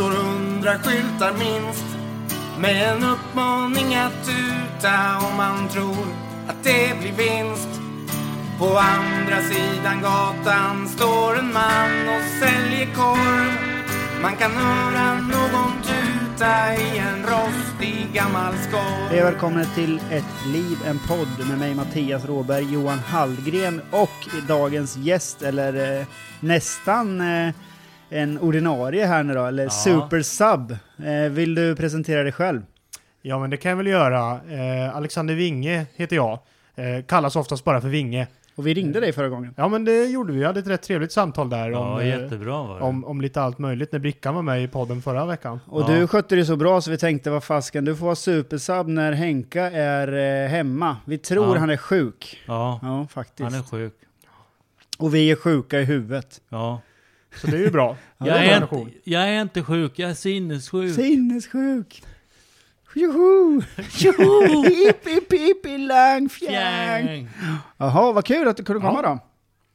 står hundra skyltar minst med en uppmaning att tuta om man tror att det blir vinst. På andra sidan gatan står en man och säljer korv. Man kan höra någon tuta i en rostig gammal skorv. Hej välkomna till Ett liv, en podd med mig Mattias Råberg, Johan Hallgren och dagens gäst, eller eh, nästan eh, en ordinarie här nu då, eller super sub. Eh, vill du presentera dig själv? Ja, men det kan jag väl göra. Eh, Alexander Winge heter jag. Eh, kallas oftast bara för Winge. Och vi ringde dig förra gången. Ja, men det gjorde vi. Vi hade ett rätt trevligt samtal där Ja, om, jättebra var det. om, om lite allt möjligt när Brickan var med i podden förra veckan. Och Ja. du skötte det så bra så vi tänkte, vad fasken, du får vara supersub när Henka är hemma. Vi tror Ja. han är sjuk. Ja, Ja, faktiskt. han är sjuk. Och vi är sjuka i huvudet. Ja. Så det är ju bra. Ja, jag, är inte, jag är inte sjuk, jag är sinnessjuk. Sinnessjuk! Joho! Joho! Hipp, hipp, hipp, lang, fjang! Fjäng. Jaha, vad kul att du kunde komma Ja. då.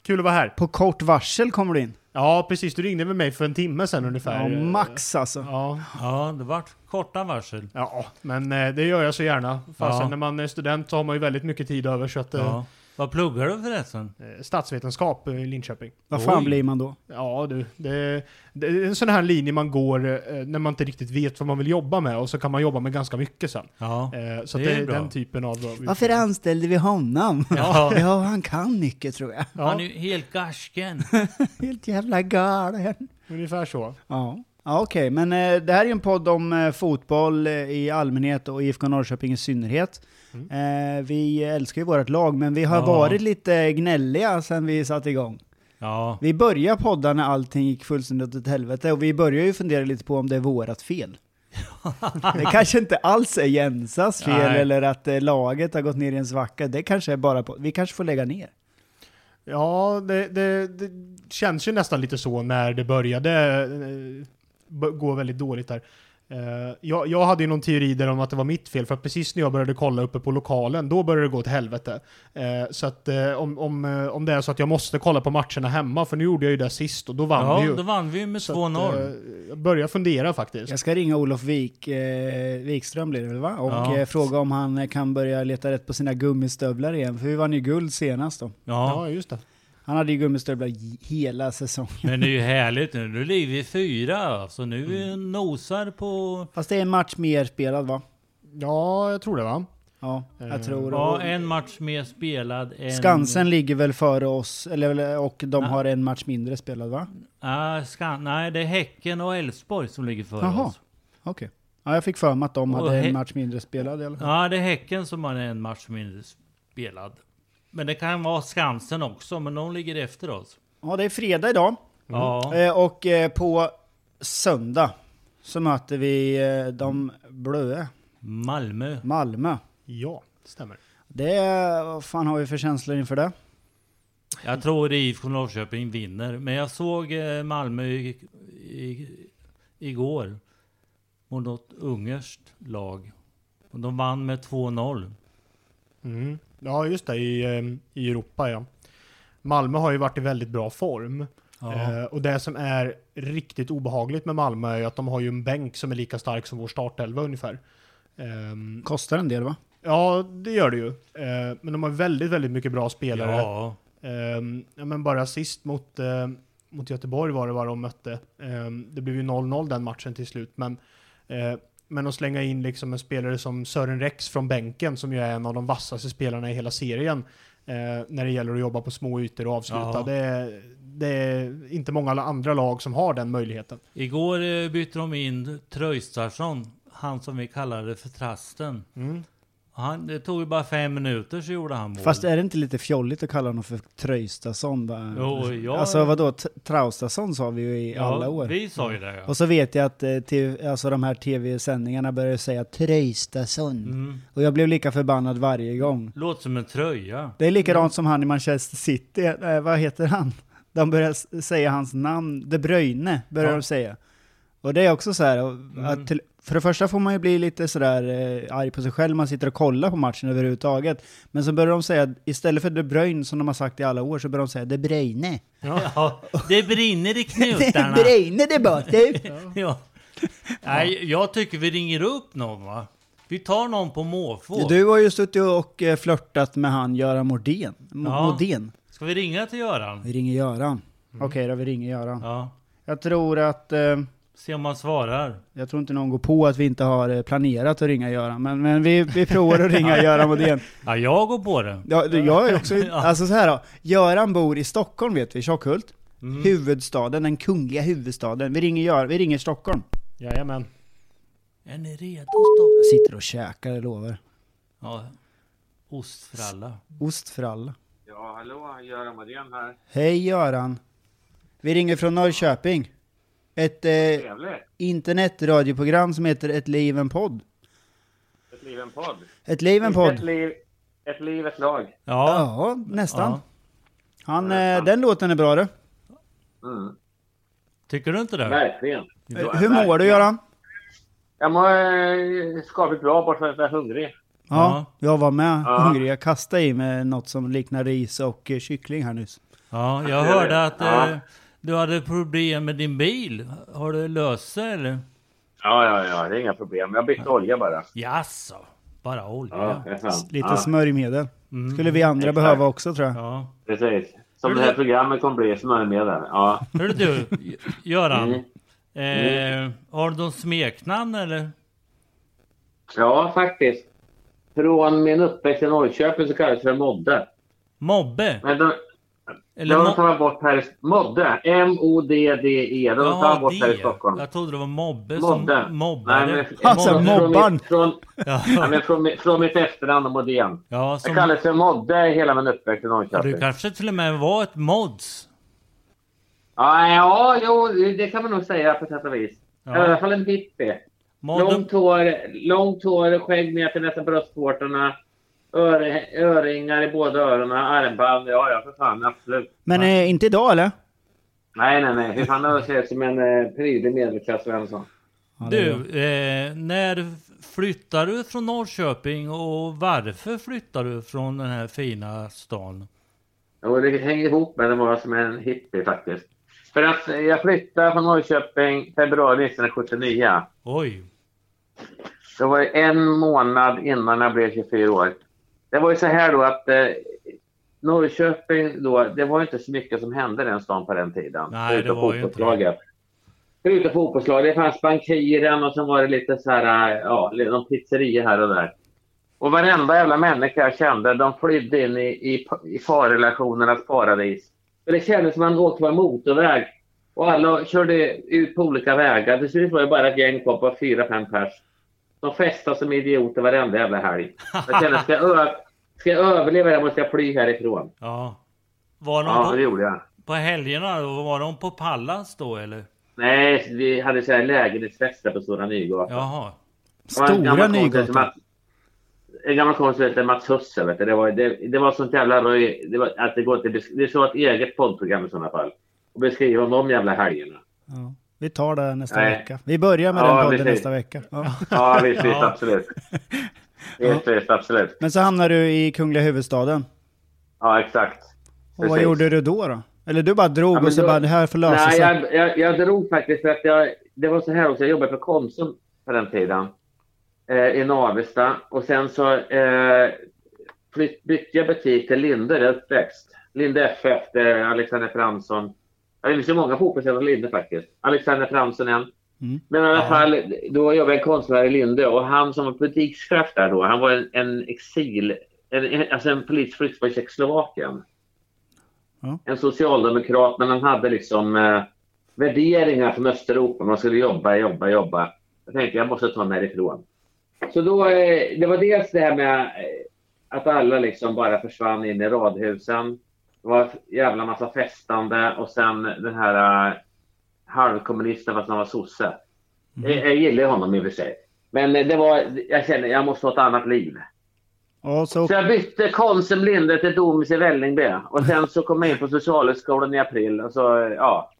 Kul att vara här. På kort varsel kommer du in. Ja, precis. Du ringde med mig för en timme sedan ungefär. Ja, max alltså. Ja, Ja, det vart korta varsel. ja, men eh, det gör jag så gärna. Fastän Ja. när man är student så har man ju väldigt mycket tid över. Så att, eh, Ja. Vad pluggar du förresten? eh, statsvetenskap i Linköping. Vad fan Oj. blir man då? Ja du, det, det är en sån här linje man går eh, när man inte riktigt vet vad man vill jobba med och så kan man jobba med ganska mycket sen. Ja. Eh, så Det det, är det är bra. den typen av... Varför anställde vi honom? Ja. Ja, han kan mycket tror jag. Ja, Han är ju helt garsken. Helt jävla galen. ungefär så. Ja, ja okej. Men eh, det här är ju en podd om eh, fotboll eh, i allmänhet och IFK Norrköping i synnerhet. Eh, vi älskar ju vårt lag, men vi har Ja. varit lite gnälliga sedan vi satte igång. Ja. Vi började podda när allting gick fullständigt åt helvete och vi började ju fundera lite på om det är vårat fel. det kanske inte alls är Jensas fel Nej. eller att eh, laget har gått ner i en svacka. Det kanske är bara på, vi kanske får lägga ner. Ja, det, det, det känns ju nästan lite så när det började eh, b- gå väldigt dåligt där. Eh, jag, jag hade ju någon teori där om att det var mitt fel, för att precis när jag började kolla uppe på lokalen, då började det gå till helvete. Eh, så att eh, om, om, om det är så att jag måste kolla på matcherna hemma, för nu gjorde jag ju det sist och då vann vi Ja, ju. då vann vi med Så att, 2-0. eh, jag börjar fundera faktiskt. Jag ska ringa Olof Wik, eh, Wikström blir det väl va? Och Ja. eh, fråga om han kan börja leta rätt på sina gummistövlar igen, för vi vann ju guld senast då. Ja. Ja, just det. Han hade ju gummistövlar hela säsongen. Men det är ju härligt nu. Nu ligger vi fyra. Så nu vi nosar på... Fast det är en match mer spelad va? Ja, jag tror det va? Ja, Eh, jag tror Ja, och en match mer spelad. En... Skansen ligger väl före oss, eller, och de Nej. har en match mindre spelad va? Ah, Skan... Nej, det är Häcken och Elfsborg som ligger före Jaha. oss. Okej. Ja, jag fick för mig att de Och hade en match mindre spelad i alla fall. Ja, det är Häcken som har en match mindre spelad. Men det kan vara Skansen också, men de ligger efter oss. Ja, det är fredag idag. Ja. Eh, och eh, på söndag så möter vi eh, de blöa, Malmö. Malmö. Ja, det stämmer. Det, vad fan har vi för känslor inför det? Jag tror IFK Norrköping vinner. Men jag såg Malmö i, i, igår. Mot något ungerskt lag. Och de vann med 2-0. Mm. Ja, just det. I, eh, I Europa, ja. Malmö har ju varit i väldigt bra form. Eh, och det som är riktigt obehagligt med Malmö är att de har ju en bänk som är lika stark som vår startelva ungefär. Ehm, Kostar en del va? ja, det gör det ju. Eh, men de har väldigt, väldigt mycket bra spelare. Ja. Ehm, ja, men bara sist mot, eh, mot Göteborg var det vad de mötte. Ehm, det blev ju 0-0 den matchen till slut, men eh, men att slänga in liksom en spelare som Sören Rex från bänken, som ju är en av de vassaste spelarna i hela serien, eh, när det gäller att jobba på små ytor och avsluta. Det, är, det är inte många andra lag som har den möjligheten. Igår eh, bytte de in Tröjstarsson. Han som vi kallade för Trasten. Mm. Han, det tog ju bara fem minuter så gjorde han mål. Fast är det inte lite fjolligt att kalla honom för Tröjstason? bara? Jo, ja. Alltså vadå, Traustason sa vi ju i ja, alla år. Vi sa ju det ja. Och så vet jag att eh, TV, alltså de här tv-sändningarna börjar säga Tröjstason. Mm. Och jag blev lika förbannad varje gång. Låter som en tröja. Det är likadant som han i Manchester City, eh, vad heter han? De börjar säga hans namn, De Bruyne börjar Ja. de säga. Och det är också så här, Mm. För det första får man ju bli lite sådär eh, arg på sig själv, man sitter och kollar på matchen överhuvudtaget. Men så börjar de säga, istället för De Bruyne som de har sagt i alla år, så börjar de säga De Bruyne. Ja, det brinner i knutarna. Det bara, du! ja. Nej, jag tycker vi ringer upp någon va? Vi tar någon på måfå. Du har ju suttit och eh, flörtat med han Göran Mordén. M- Ja. Modén. Ska vi ringa till Göran? Vi ringer Göran. Okej då, vi ringer Göran. Ja. Jag tror att... Eh, Se om han svarar. jag tror inte någon går på att vi inte har eh, planerat att ringa Göran. Men, men vi, vi provar att ringa Göran Modén. Ja, jag går på det. Ja, jag är också... Alltså så här då. Göran bor i Stockholm vet vi, Tjockhult. Mm. Huvudstaden, den kungliga huvudstaden. Vi ringer, Gör, vi ringer Stockholm. Jajamän. Är ni redo då? Jag sitter och käkar, jag lovar. Ja. Ostfralla. Ost för alla. Ja, hallå, Göran Modén här. Hej Göran. Vi ringer från Norrköping. Ett eh, internetradioprogram som heter Ett liv en podd. Ett liv, en podd. Ett liv en Ett podd. liv, ett liv, ett lag. Ja. Ja, nästan. ja. Han, eh, den låten är bra du. Mm. Tycker du inte det? Verkligen. Eh, Hur mår du Göran? Jag mår eh, skapligt bra, bortsett från att jag är hungrig. Ja, jag var med Ja. hungrig. Jag kastade i mig något som liknar ris och eh, kyckling här nyss. Ja, jag hörde att Ja. eh, du hade problem med din bil. Har det löst sig eller? Ja, ja, ja, det är inga problem. Jag har bytt olja bara. Jaså? Bara olja? Ja, det. Lite ja, smörjmedel. Mm. Skulle vi andra Exakt. behöva också tror jag. Ja. precis. Som Hur det här det- programmet kommer bli, smörjmedel. Ja. Hörru du, Göran. Mm. Eh, har du någon smeknamn eller? ja, faktiskt. Från min uppväxt i Norrköping så kallades det för Modde. Mobbe? Men de, Eller de tar bort här i... Modde. M-O-D-D-E. De tar Jaha, bort här i det. Stockholm. Jag trodde det var mobbe Modde. som mobbade. Nej, men, Alltså, från- mobbarn. Från, från, Ja, ja, men från, från mitt efternamn och Modén. ja Jag som, kallades för Modde i hela min uppväxt i ja, Norrköping. du kanske till och med var ett mods? Ja, ja, jo, det kan man nog säga på sätt och vis. Ja. I alla fall en hippie. Modde, Långt hår, långt hår, skägg ner till nästan bröstvårtorna. Öre, öringar i båda öronen, armband. Ja, ja, för fan, absolut. Men eh, inte idag eller? Nej, nej, nej. Hur fan jag ser ut som en eh, prydlig medelklassvensson. Ja, det du, eh, när flyttar du från Norrköping och varför flyttar du från den här fina stan? Och det hänger ihop med att vara som en hippie faktiskt. För att eh, jag flyttade från Norrköping februari 1979. Oj, Det var en månad innan jag blev 24 år. Det var ju så här då att eh, Norrköping då, det var inte så mycket som hände den stan på den tiden. Nej, det var ju inte. Förutom fotbollslaget. Det fanns bankiren och sen var det lite så här, eh, ja, någon pizzeria här och där. Och varenda jävla människa jag kände, de flydde in i, i, i parrelationernas paradis. För det kändes som man åkte på en motorväg. Och alla körde ut på olika vägar. Till slut var det bara ett gäng kvar på fyra, fem pers. De festade som idioter varenda jävla helg. Jag kände, ska jag, ska jag överleva det måste jag fly härifrån. ja. Var de Ja, det på, gjorde jag. på helgerna då? Var de på Pallas då eller? Nej, vi hade så här lägenhetsfester på Stora Nygatan. Jaha. Det Stora Nygatan. Mats- En gammal kompis som hette Mats Husse. Vet du. Det, var, det, det var sånt jävla röj. Det, var, att det, går besk- det är så ett eget poddprogram i sådana fall. Och beskriva om de jävla helgerna. Ja. Vi tar det nästa Nej. vecka. Vi börjar med Ja, den podden precis. nästa vecka. Ja. Ja, visst, visst, Ja. absolut. Visst, visst, absolut. Men så hamnar du i kungliga huvudstaden. Ja, exakt. Och vad gjorde du då då? Eller du bara drog Ja, och så då- bara det här får lösa Nej, sig. jag, jag, jag drog faktiskt för att jag, det var så här också, jag jobbade för Konsum på den tiden. Eh, I Navesta. Och sen så eh, flytt, bytte jag butik till Linde, där uppväxt. Linde FF, där Alexander Fransson. Jag finns ju många fotbollsspelare från Linde faktiskt. Alexander Fransson en. Mm. Men i alla fall, då jobbade jag en konstnär i Linde och han som var butikschef där då, han var en, en exil, en, alltså en politisk flykt från Tjeckoslovakien. Ja. En socialdemokrat, men han hade liksom eh, värderingar från Östeuropa. Man skulle jobba, jobba, jobba. Jag tänkte jag måste ta mig ifrån. Så då, eh, det var dels det här med eh, att alla liksom bara försvann in i radhusen. Det var en jävla massa festande och sen den här uh, halvkommunisten fast han var sosse. Jag, jag gillar honom i och för sig. Men eh, det var, jag kände jag måste ha ett annat liv. Så, Så jag bytte Konsum Linde till Domus i Vällingby. Och sen så kom jag in på Socialhögskolan i april. Och så, eh, ja.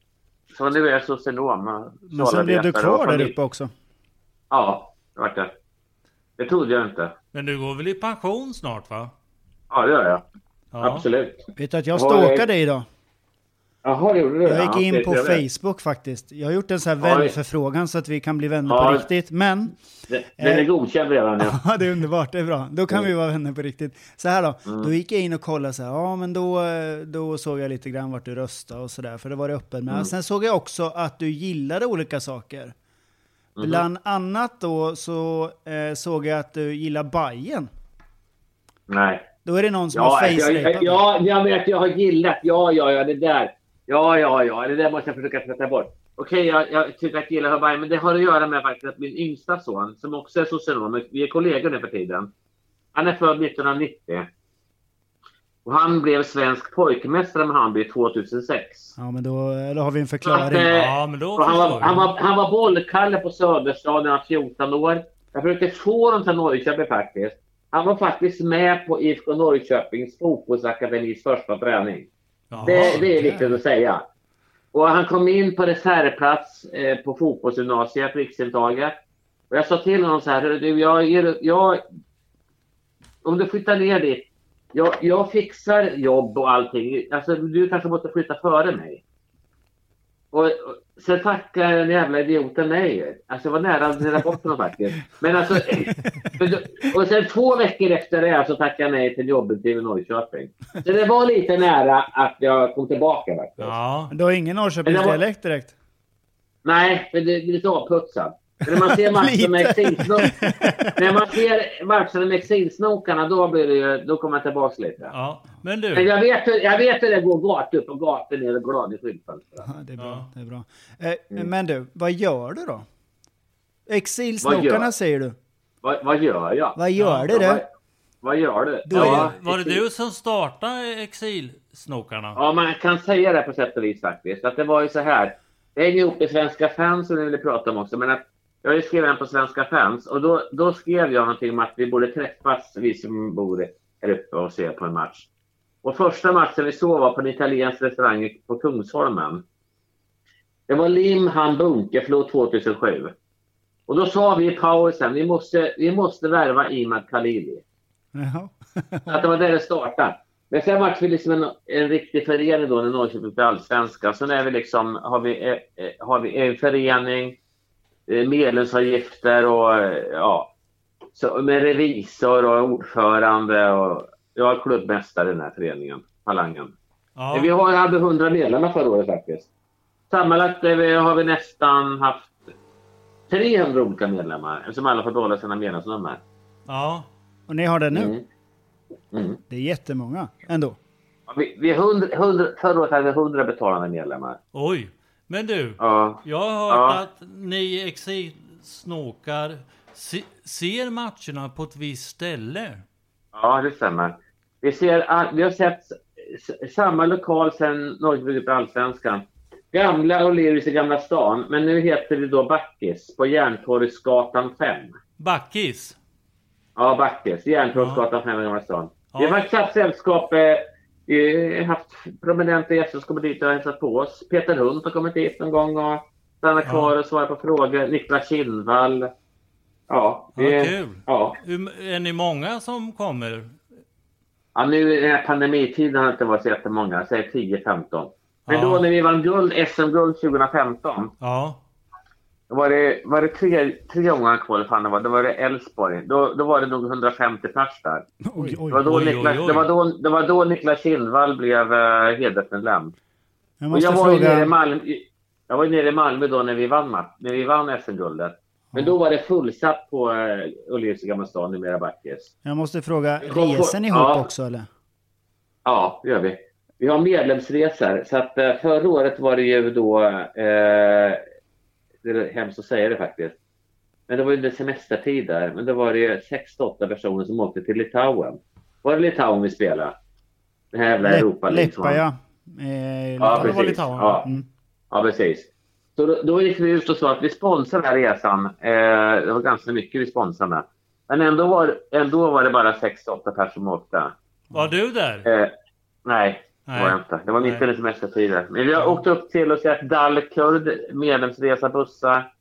Så nu är jag socionom. men sen blev du kvar där uppe också. Ja, det vart det. Det trodde jag inte. Men du går väl i pension snart va? Ja, det gör jag. Ja. Absolut. Vet du att jag det- dig idag? Jaha, gjorde du? Jag gick in på Facebook faktiskt. Jag har gjort en sån här vänförfrågan så att vi kan bli vänner på riktigt. Men, Den är godkänd redan ja det är underbart, det är bra. Då kan vi vara vänner på riktigt. Så här då, Mm. då gick jag in och kollade så här, ja men då, eh, då såg jag lite grann vart du röstade och sådär, för det var det öppen med. Mm. Sen såg jag också att du gillade olika saker. Mhm. Bland annat då så eh, såg jag att du gillar Bajen. Nej. Då är det någon som Ja, har jag, face ja, jag vet, jag har gillat. Ja, ja, ja, det där. Ja, ja, ja, det där måste jag försöka tvätta bort. Okej, jag, jag tycker att gilla Hawaii, men det har att göra med faktiskt att min yngsta son, som också är socionom, vi är kollegor nu för tiden. Han är född 1990. Och han blev svensk pojkmästare med Hammarby 2006. Ja men då, då har vi en Så att, förklaring. eh, Ja, men då han, var, han, jag. var, han var bollkalle på Söderstad när han var 14 år. Jag försökte få honom till Norrköping faktiskt. Han var faktiskt med på IFK Norrköpings fotbollsakademis första träning. Jaha, Det, det är viktigt att säga. Och han kom in på reservplats eh, på fotbollsgymnasiet, riksintaget. Och jag sa till honom så här, du, jag, jag, om du flyttar ner dit, jag, jag fixar jobb och allting. Alltså, du kanske måste flytta före mig. Och, och sen tackade den jävla idioten nej. Alltså jag var nära att dela bort honom faktiskt. Men alltså, och sen två veckor efter det så tackade jag nej till jobbintervju i Norrköping. Så det var lite nära att jag kom tillbaka faktiskt. Ja, Du har ingen Norrköpingsdialekt direkt? Nej, för det är lite avputsad. Men När man ser matchen med exilsnokarna, när man ser matchen med exilsnokarna då, blir det, ju- då kommer jag tillbaka lite. ja. Men Men du. jag vet, hur- jag vet hur det går gata upp och gata ner och glad i skyltfönstret. Det är bra. Ja. Det är bra. Eh, Mm. Men du, vad gör du då? Exilsnokarna säger du. Vad, vad gör jag? Vad gör Ja, du vad, vad gör du? Är Ja, det, var det du som startade exilsnokarna? Ja, man kan säga det på sätt och vis faktiskt. Att det var ju så här. Det hänger ihop med Svenska fans som vi ville prata om också. Men att jag har ju skrivit en på Svenska fans och då, då skrev jag någonting om att vi borde träffas, vi som bor här uppe och se på en match. Och första matchen vi såg var på en italiensk restaurang på Kungsholmen. Det var Limhamn Bunkeflo 2007. Och då sa vi i pausen, vi måste, vi måste värva Imad Khalili. Jaha. Så att det var där det startade. Men sen vart vi liksom en, en riktig förening då när Norrköping blev allsvenska. Sen är vi liksom, har vi, eh, eh, har vi en förening, medlemsavgifter och eh, ja, så med revisor och ordförande och jag är klubbmästare i den här föreningen, Falangen. Ja, Vi har, hade 100 medlemmar förra året faktiskt. Sammanlagt har vi nästan haft 300 olika medlemmar eftersom alla får behålla sina medlemsnummer. ja. Och ni har det nu? Mm. Mm. Det är jättemånga ändå. Vi, vi är 100, 100, förra året hade vi 100 betalande medlemmar. Oj. Men du. Ja. Jag har hört Ja. att ni exilsnokar se, ser matcherna på ett visst ställe. ja, det stämmer. Vi, ser, vi har sett samma lokal sedan Norrköping blev allsvenskan. Gamla O'Learys i Gamla stan, men nu heter det då Backis på Järntorgsgatan 5. Backis. Ja, Backis. Järntorgsgatan 5 i Gamla stan. Ja. Har faktiskt haft sällskap. Eh, vi har haft prominenta gäster som kommit dit och hälsat på oss. Peter Hunt har kommit dit någon gång och stannat Ja. kvar och svarat på frågor. Niklas Kindvall. Ja, Ja, vi, kul. ja. Är ni många som kommer? ja, nu i den här pandemitiden har det inte varit så jättemånga. Säg 10-15. Men Ja. då när vi vann guld, SM-guld 2015. Ja. Var det, var det tre, tre omgångar kvar, fan det var. Då var det Elfsborg. Då, då var det nog 150 pers där. Oj, Det oj. var då, Oj, Niklas. Det var då, det var då Niklas Kindvall blev uh, hedersmedlem. Jag Och jag var ju nere i fråga. Malmö, jag var nere i Malmö då när vi vann, när vi vann SM-guldet. Men då var det fullsatt på uh, Ulleris i Gamla stan, numera Backes. Jag måste fråga, reser ni ihop ja. också eller? Ja, det gör vi. Vi har medlemsresor. Så att eh, förra året var det ju då, eh, det är hemskt att säga det faktiskt. Men det var ju under semestertid där. Men då var det ju 6-8 personer som åkte till Litauen. Var det Litauen vi spelade? Det här jävla Europa liksom. Leppa ja. Eh, Ja, precis. Litauen. Ja, Mm. ja precis. Så då, då gick vi ut och sa att vi sponsrar den här resan. Eh, det var ganska mycket vi sponsrade. Men ändå var, ändå var det bara 6-8 personer som åkte. Var du där? Eh, nej, Nej. var jag inte. Det var mitt under semestertiden. Men vi har åkt upp till och sett Dalkurd, medlemsresa bussar.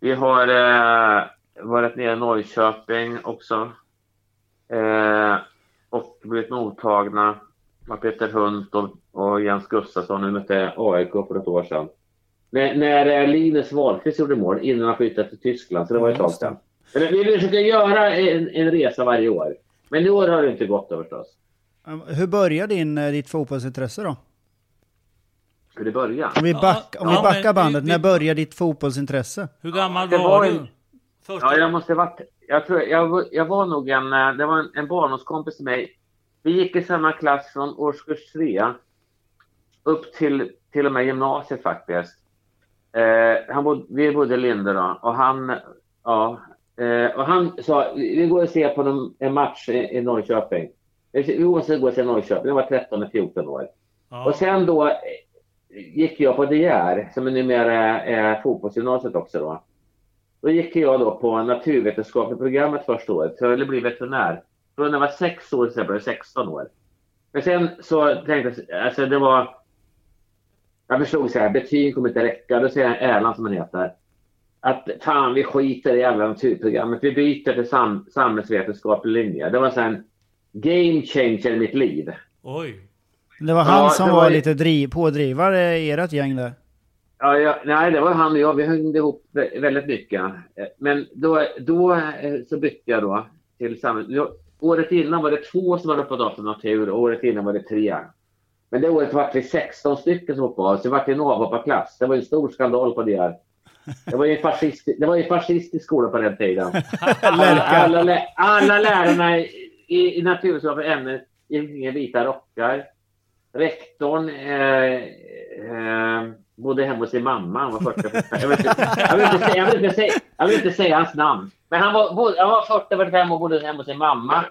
Vi har eh, varit nere i Norrköping också. Eh, och blivit mottagna av Peter Hunt och, och Jens Gustafsson. Nu mötte AIK för ett år sedan. När, när eh, Linus Wahlqvist gjorde mål innan han flyttade till Tyskland, så det var ett tag sedan. Vi försöker göra en, en resa varje år. Men i år har det inte gått då förstås. Hur började din, eh, ditt fotbollsintresse då? Hur det började. Om vi, Ja, back, om vi ja, backar bandet, vi- när började ditt fotbollsintresse? Hur gammal det var, var du? en-. Ja, jag måste varit... Jag, tror, jag, var- jag var nog en... eh, Det var en, en barndomskompis till mig. Vi gick i samma klass från årskurs tre upp till till och med gymnasiet faktiskt. Eh, han bod, vi bodde i Linde då och han... Ja, eh, och han sa vi går och ser på en match i, i Norrköping. Vi måste gå och se Norrköping. Jag var 13-14 år. Ja. Och sen då eh, gick jag på DR, som är numera är fotbollsgymnasiet också då. Då gick jag då på naturvetenskapliga programmet första året, så jag ville bli veterinär. Från när jag var sex år till jag blev 16 år. Men sen så tänkte jag, alltså det var... Jag förstod så här, betyg kommer inte räcka. Då säger jag Erland som han heter. Att fan vi skiter i jävla naturprogrammet. Vi byter till sam samhällsvetenskaplig linje. Det var så här en game changer i mitt liv. Oj. Det var Ja, han som det var, var- lite driv, pådrivare i ert gäng där. Ja, ja, nej, det var han och jag. Vi hängde ihop vä- väldigt mycket. Eh, Men då, då eh, så bytte jag då till samhället. Ja, Året innan var det två som hade hoppat av från natur och året innan var det tre. Men det året var vi 16 stycken som hoppade av, så det var en avhopparklass. Det var en stor skandal på det här. Det var ju en fascist, det var ju en fascistisk skola på den tiden. Alla, alla, alla lärarna i, i, naturvetenskapliga ämnen gick vita rockar. Rektorn eh, eh, bodde hemma hos sin mamma. Han var 40 jag vill, inte, jag, vill säga, jag, vill säga, jag vill inte säga hans namn. Men han var, han var 40-45 och bodde hemma hos sin mamma.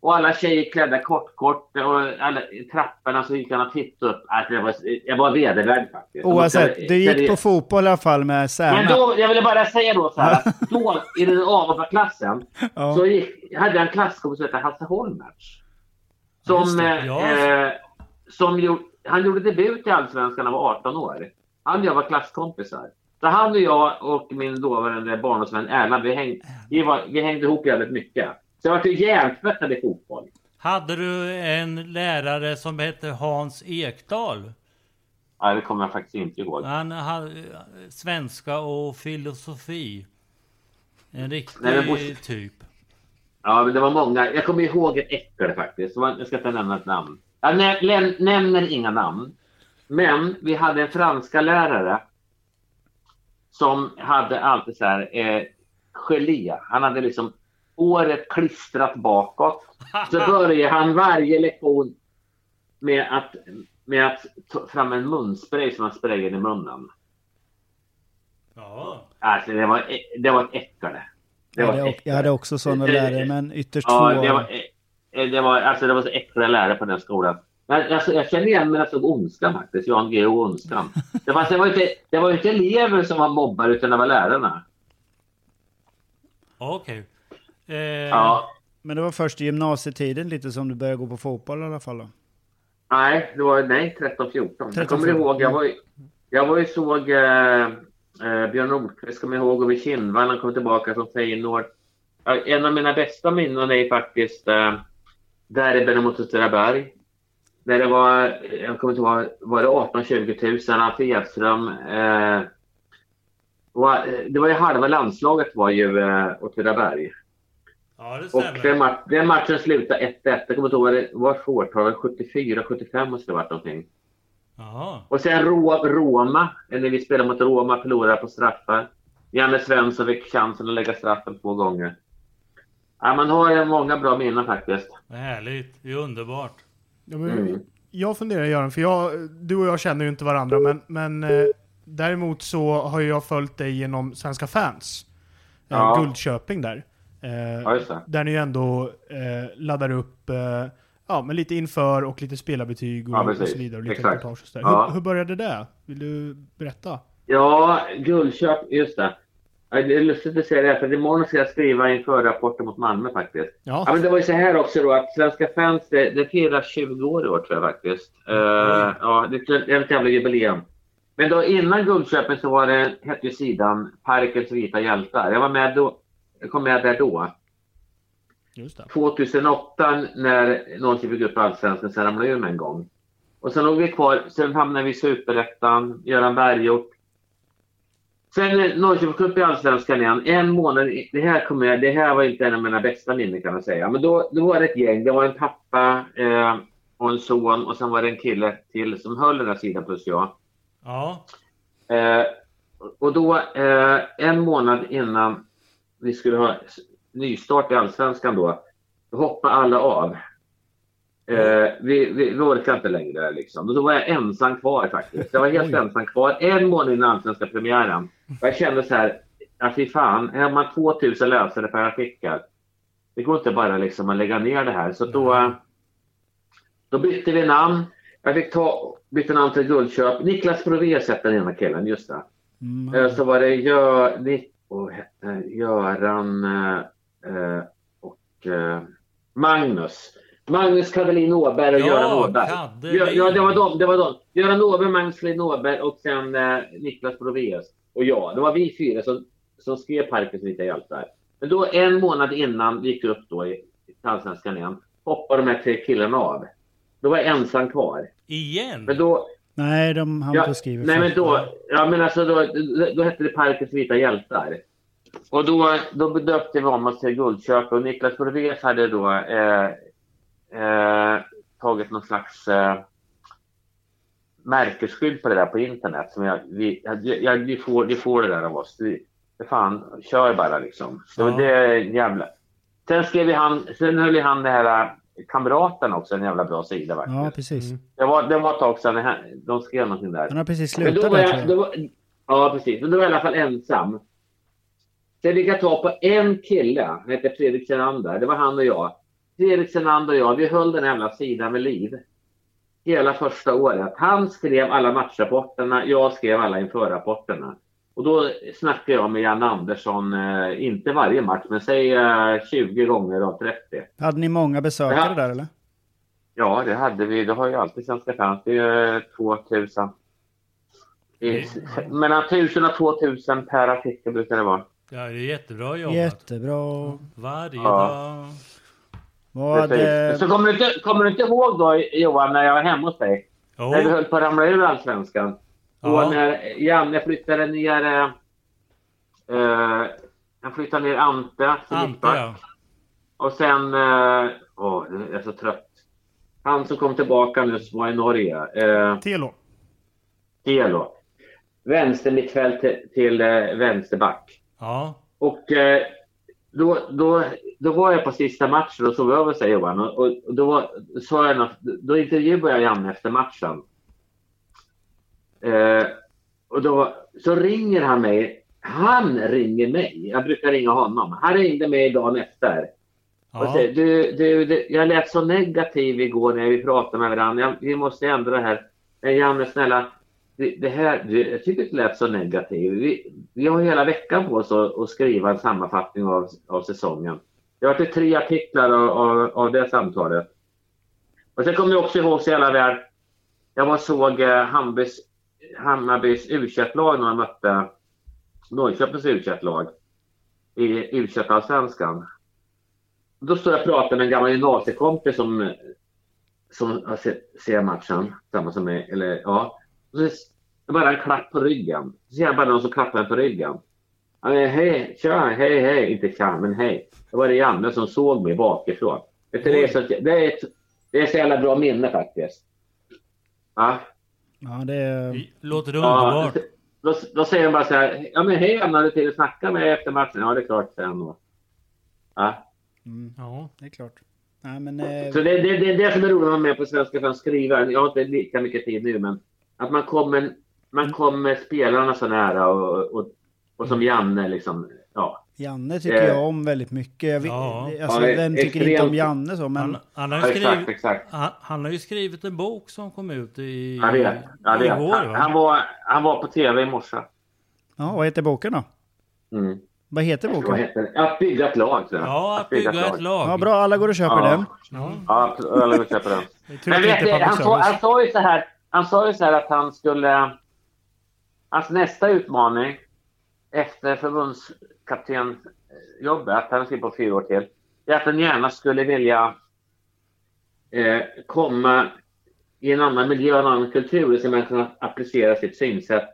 Och alla tjejer klädda kort, kort och alla, trapporna så gick han och tittade upp. Alltså, jag, var, jag var vedervärd faktiskt. Oavsett, du gick på fotboll i alla fall med Men Särna. då, jag ville bara säga då så här, att då i den avhopparklassen Ja. så gick, hade jag en klasskompis som hette Hasse Holmertz. Som, ja. eh, som gjorde, han gjorde debut i Allsvenskan när han var 18 år. Han och jag var klasskompisar. Så han och jag och min dåvarande barndomsvän Erland, vi, häng, vi, var, vi hängde ihop jävligt mycket. Så jag var ju hjärntvättad i fotboll. Hade du en lärare som hette Hans Ekdahl? Ja, det kommer jag faktiskt inte ihåg. Han hade svenska och filosofi. En riktig Nej, Bosse- typ. Ja, men det var många. Jag kommer ihåg ett äckel faktiskt. Jag ska inte nämna ett namn. Jag nä nämner inga namn. Men vi hade en franska lärare som hade alltid så här eh, gelé. Han hade liksom året klistrat bakåt. Så började han varje lektion med att, med att ta fram en munspray som han sprayade i munnen. Ja. Alltså det var, det var ett äckel. Det Jag var hade, också- jag hade äckel. också sådana lärare, men ytterst Ja, få. det var, eh, det var, alltså, det var så äckliga lärare på den skolan. Men, alltså, jag känner igen mig när jag såg Ondskan faktiskt, Jan Guillou och Ondskan. Det var, det, var inte, det var inte elever som var mobbare utan det var lärarna. Okej. Eh, Ja. Men det var först i gymnasietiden lite som du började gå på fotboll i alla fall då. Nej, det var nej, 13-14. Jag kommer 13-14, ihåg, jag var, ju- jag var ju såg eh, eh, Björn Nordqvist, kommer ihåg, och vid Kindvall, han kom tillbaka från Feyenoord. En av mina bästa minnen är faktiskt eh, derbyn mot Åtvidaberg. Där det var, jag kommer inte ihåg, var det 18-20 tusen, Affe Edström. Eh, eh, det var ju halva landslaget var ju eh, Åtvidaberg. Ja, det Och den, ma- den matchen slutade 1-1. Jag kommer inte ihåg vad det var för årtal, 74, 75 måste det ha varit någonting. Jaha. Och sen Roma, när vi spelade mot Roma, förlorade på straffar. Janne Svensson fick chansen att lägga straffen två gånger. Ja, man har ju många bra minnen faktiskt. Härligt. Det är underbart. Ja, men Mm. Jag funderar Göran, för jag, du och jag känner ju inte varandra, men, men eh, däremot så har jag följt dig genom Svenska fans. Ja. Guldköping där. Eh, Ja, där ni ändå eh, laddar upp eh, ja, men lite inför och lite spelarbetyg och, Ja, och så vidare. Och lite Exakt. och så. Hur, hur började det? Vill du berätta? Ja, Guldköp, just det. Det är lustigt att säga det, för imorgon ska jag skriva inför rapporten mot Malmö faktiskt. Ja, Ja, men det var ju så här också då att Svenska fans, det, det firar 20 år i år tror jag faktiskt. Eh, ja, det är ett jävla jubileum. Men då innan Guldköpen så var det, hette ju sidan Parkens vita hjältar. Jag var med då, kom med där då. just det. 2008 när Norrköping fick upp Allsvenskan, sen ramlade jag ur med en gång. Och sen låg vi kvar, sen hamnade vi i Superettan, Göran Berghjort. Sen Norrköping kom upp i Allsvenskan igen, en månad, det här, kommer jag, det här var inte en av mina bästa minnen kan man säga. Men då, då var det ett gäng, det var en pappa eh, och en son och sen var det en kille till som höll den här sidan plus jag. Ja. Eh, och då, eh, en månad innan vi skulle ha nystart i Allsvenskan då, då hoppade alla av. Eh, vi, vi, vi orkade inte längre liksom. Och då var jag ensam kvar faktiskt. Jag var helt Oj. ensam kvar en månad innan Allsvenska premiären. Och jag kände så här, ja fy fan, här har man 2000 läsare per artikel. Det går inte bara liksom att lägga ner det här. Så då, då bytte vi namn. Jag fick ta, bytte namn till Guldköp. Niklas Provés hette den ena killen, just det. Mm. Eh, Så var det Nick och hette Göran eh, eh, och eh, Magnus. Magnus Kadelin Åberg och Ja, Göran Åberg. Kadelin. Ja, det var de. Det var de. Göran Åberg, Magnus Kadelin Åberg och sen eh, Niklas Brovéus och jag. Det var vi fyra som, som skrev Parkens vita hjältar. Men då en månad innan vi gick upp då i i Allsvenskan igen hoppade de här tre killarna av. Då var jag ensam kvar. Igen? Men då, Nej, de Ja, på att skriva nej men då, ja men alltså då, då, då hette det Parkens vita hjältar. Och då, då döpte vi om oss till Guldköp och Niklas Borvés hade då eh, eh, tagit någon slags eh, märkesskydd på det där på internet. Som jag, vi, jag, vi, får, vi får det där av oss. Vi, fan, kör bara liksom. Så Ja. det är jävla... Sen skrev han, sen höll han det här Kamraten också, en jävla bra sida faktiskt. Ja, precis. Mm. Det var, det var ett tag sedan de skrev någonting där. Han har precis Men då slutat där tror jag, jag. då var, ja, precis. Men då var jag i alla fall ensam. Sen fick jag ta på en kille, han hette Fredrik Senander. Det var han och jag. Fredrik Senander och jag, vi höll den här jävla sidan vid liv. Hela första året. Han skrev alla matchrapporterna, jag skrev alla införrapporterna. Och då snackade jag med Jan Andersson, eh, inte varje match, men säg eh, 20 gånger av 30. Hade ni många besökare Ja. där eller? Ja, det hade vi. Det har ju alltid Svenska fans. Det är ju 2000. I- Mellan 1000 och 2000 per artikel brukar det vara. Ja, det är jättebra jobbat. Jättebra. Varje Ja. dag. Vad, eh, Så kommer du, inte, kommer du inte ihåg då Johan när jag var hemma hos dig? Jo. När vi höll på att ramla ur Allsvenskan. Och Ja. när Janne flyttade ner... Eh, han flyttade ner Ante. Ante ja. Och sen... eh, Åh, jag är så trött. Han som kom tillbaka nu som var i Norge. Eh, Telo. Telo. Vänster mittfält till, till eh, vänsterback. Ja. Och eh, då, då, då var jag på sista matchen och sov över sig Johan. Och, och, och då sa jag något, då intervjuade jag Janne efter matchen. Eh, och då så ringer han mig. Han ringer mig. Jag brukar ringa honom. Han ringde mig dagen efter. Och säger, du, du, du, jag lät så negativ igår när vi pratade med varandra. Jag, vi måste ändra det här. Eh, Janne, snälla. Det, det här, jag tycker det lät så negativ. Vi, vi har hela veckan på oss att, att skriva en sammanfattning av, av säsongen. Jag har till tre artiklar av, av, av det samtalet. Och sen kommer jag också ihåg så jävla väl. Jag var såg eh, Hammarbys, Hammarbys u lag när de mötte Norrköpings u lag i u allsvenskan Då står jag och pratar med en gammal gymnasiekompis som, som ser matchen. Samma som mig. Eller, ja. Och så är det bara en klapp på ryggen. Så ser jag bara någon som klappar en på ryggen. Ja, hej, tja, hej, hej. Inte tja, men hej. Det var det Janne som såg mig bakifrån. Det, är så, det, är ett, det är så jävla bra minne faktiskt. Ja ja, det är... Låter det ja underbart? då, då säger de bara så här. Ja men hej, har du tid att snacka med efter matchen? Ja, det är klart, säger han då. Ja. Mm, Ja. det är klart. Nej, men... Eh, Så det, det, det är det som är roligt att vara med på Svenska fans skriva. Jag har inte lika mycket tid nu, men att man kommer, man kommer spelarna så nära och, och, och som Janne liksom, ja. Janne tycker Eh. jag om väldigt mycket. Jag vet, Ja. alltså, Ja, vem tycker inte om. Janne så, men... Han, han, har ju Ja, exakt, skrivit, exakt. han, han har ju skrivit en bok som kom ut i, Jag vet. Jag vet. igår. Han, Va? han, var, han var på tv i morse. Ja, vad heter boken då? Mm. Vad heter Vad boken? heter det? Att bygga ett lag. Ja, att bygga ett lag. Ja, bra. Alla går och köper Ja. den. Ja, alla vill köpa den. tur Men vet du, han, service. han sa ju så här. Han sa ju så här att han skulle... Hans nästa utmaning efter förbundskaptenjobbet, han skriver på fyra år till, är att han gärna skulle vilja eh, komma i en annan miljö, en annan kultur, så man kan applicera sitt synsätt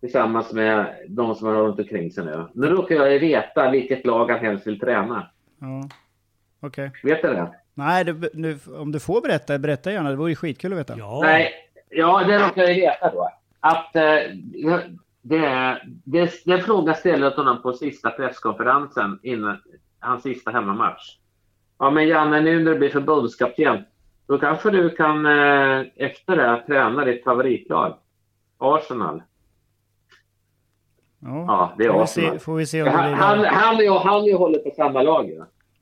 tillsammans med de som har runt omkring sig nu. Nu råkar jag veta vilket lag han helst vill träna. Ja. Okej. Vet du det? Nej, det, nu, om du får berätta, berätta gärna. Det vore ju skitkul att veta. Ja. Nej, ja, det råkar jag veta då. Att eh, det, det, den frågan ställde jag till honom på sista presskonferensen innan hans sista hemmamatch. Ja, men Janne, nu när du blir förbundskapten, då kanske du kan eh, efter det träna ditt favoritlag, Arsenal. Ja. Ja, det är får, vi Arsenal. se, får vi se om det Han, blir han, han, och han och jag håller på samma lag.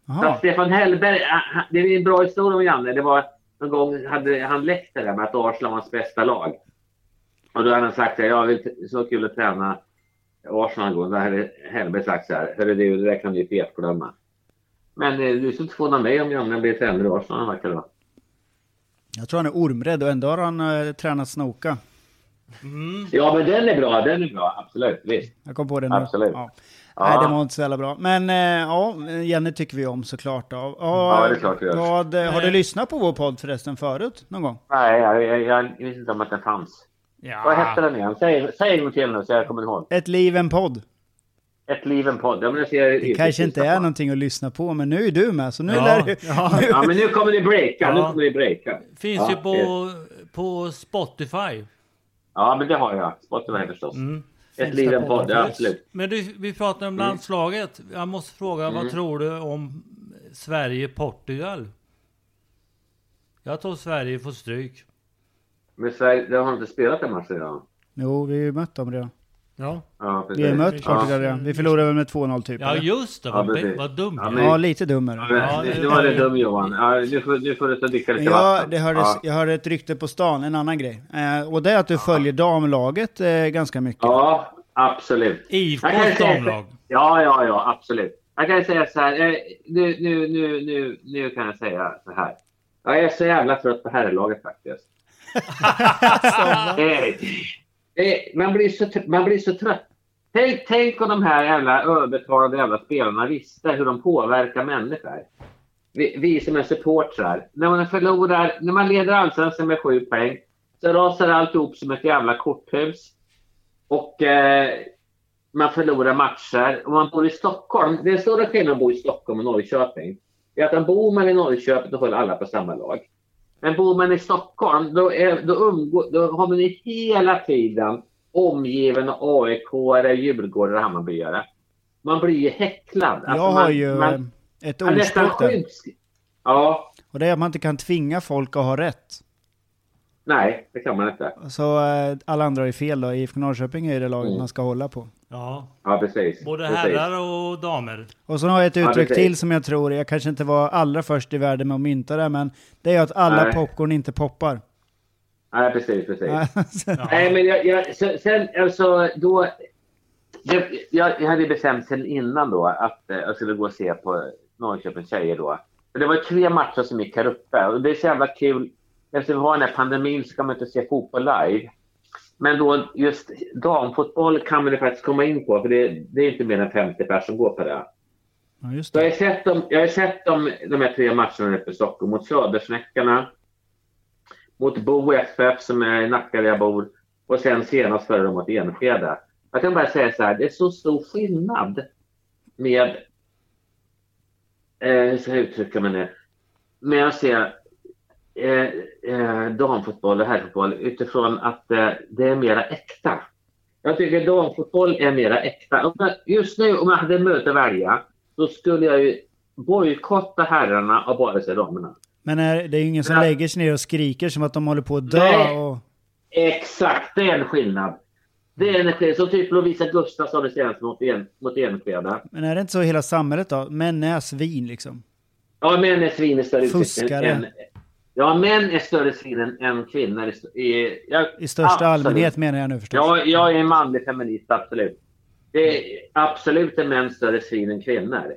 Ja. Så. Stefan Hellberg, han- det är en bra historia om Janne. Det var en gång hade han läckt det där med att Arsenal var hans bästa lag. Och då hade han sagt att jag vill så kul att träna Arsenal en gång. Då hade Hellberg sagt så här, hörru du, det där kan du ju fetglömma. Men eh, du skulle inte förvåna mig om Janne blir tränare i Arsenal verkar det vara. Jag tror han är ormrädd och ändå har han uh, tränat snoka. Mm. Ja, men den är bra, den är bra, absolut, visst. Jag kom på det nu. Absolut. Ja. Ja. Nej, det var inte så jävla bra. Men eh, ja, Jenny tycker vi om såklart. Då. Ja, Ja, det är klart vi gör. Vad, eh, har du lyssnat på vår podd förresten förut? Någon gång? Nej, jag, jag, jag visste inte om att den fanns. Vad hette den igen? Säg, säg en gång till nu så jag kommer ihåg. Ett liv, en podd. Ett liv, en podd. Ja, men det, ser jag Det kanske inte är någonting att lyssna på, men nu är du med. Så nu Ja, lär du... Ja, men nu kommer ni breaka. Nu Ja. kommer ni breaka. Finns ja, ju på, det- på Spotify. Ja, men det har jag. Spotify förstås. Mm. Ett liv, en podd, ja, absolut. Men du, vi pratar om landslaget. Jag måste fråga, Mm. vad tror du om Sverige-Portugal? Jag tror Sverige får stryk. Men Sverige, det har inte spelat den matchen idag. Jo, vi har ju mött dem redan. Ja. Ja, Vi har mött ja. Portugal redan. Vi förlorade väl med 2-0 typ. Ja eller? just det, Ja, vad, precis. vad dumt. Ja, Ja, men- Ja, lite dummare. Men, Ja, nu det- var det dum Johan. Ja, nu, får, nu får du ta dricka lite Ja, det hördes, Ja. jag hörde ett rykte på stan, en annan grej. Eh, och det är att du följer damlaget eh, ganska mycket. ja, absolut. IFKs damlag. Ja, ja, ja, absolut. Jag kan säga så här. eh, Nu, nu, nu, nu, nu kan jag säga så här. Jag är så jävla trött på herrlaget faktiskt. Man, blir så, man blir så trött. Tänk, tänk om de här jävla överbetalade jävla spelarna visste hur de påverkar människor. Vi, vi som är supportrar. När man förlorar, när man leder allsvenskan med sju poäng så rasar alltihop som ett jävla korthus. Och eh, man förlorar matcher. Om man bor i Stockholm. Det är stora skillnad att bo i Stockholm och Norrköping. Det är att bor man i Norrköping då håller alla på samma lag. Men bor man i Stockholm då, är, då, umgå, då har man ju hela tiden omgiven av AIK, Djurgårdare och Hammarbyare. Man blir ju häcklad. Alltså, jag har man, ju man, eh, ett ordspråk där. Ja, Och det är att man inte kan tvinga folk att ha rätt. Nej, det kan man inte. Så eh, alla andra är fel då. IFK Norrköping är det laget Mm. man ska hålla på. Ja, Ja, precis. både precis. herrar och damer. Och så har jag ett Ja, uttryck precis. till som jag tror, jag kanske inte var allra först i världen med att mynta det, men det är att alla Nej. popcorn inte poppar. Nej, precis, precis. Ja. Nej, men jag, jag, så- sen alltså då. Jag, jag, hade bestämt sen innan då att eh, jag skulle gå och se på Norrköpings tjejer då. Det var tre matcher som gick här uppe och det är så jävla kul. Eftersom vi har den här pandemin så kan man inte se fotboll live. Men då just damfotboll kan man ju faktiskt komma in på för det, det är inte mer än 50 personer som går på det. Ja, just Så jag det. har sett, dem, jag har sett dem, de här tre matcherna uppe i Stockholm mot Södersnäckarna, mot Bo FF som är i Nacka där jag bor och sen senast förra mot Enskede. Jag kan bara säga så här, det är så stor skillnad med, eh, hur ska jag uttrycka mig nu, med att se eh, eh, damfotboll och herrfotboll utifrån att eh, det är mera äkta. Jag tycker damfotboll är mera äkta. Om jag, just nu om jag hade möte att välja så skulle jag ju bojkotta herrarna och bara se damerna. Men är, det är ju ingen som Ja. lägger sig ner och skriker som att de håller på att dö. Nej. Och, Exakt, det är en skillnad. Det är energi. Som typ Lovisa Gustafsson det senaste mot, en, mot Enskede. Men är det inte så i hela samhället då? Män är svin liksom. Ja, män är svin i större Fuskare. än... Ja, män är större svin än, kvinnor. I, jag, I största absolut. allmänhet menar jag nu förstås. Ja, jag är en manlig feminist, absolut. Det är absolut är män större svin än kvinnor.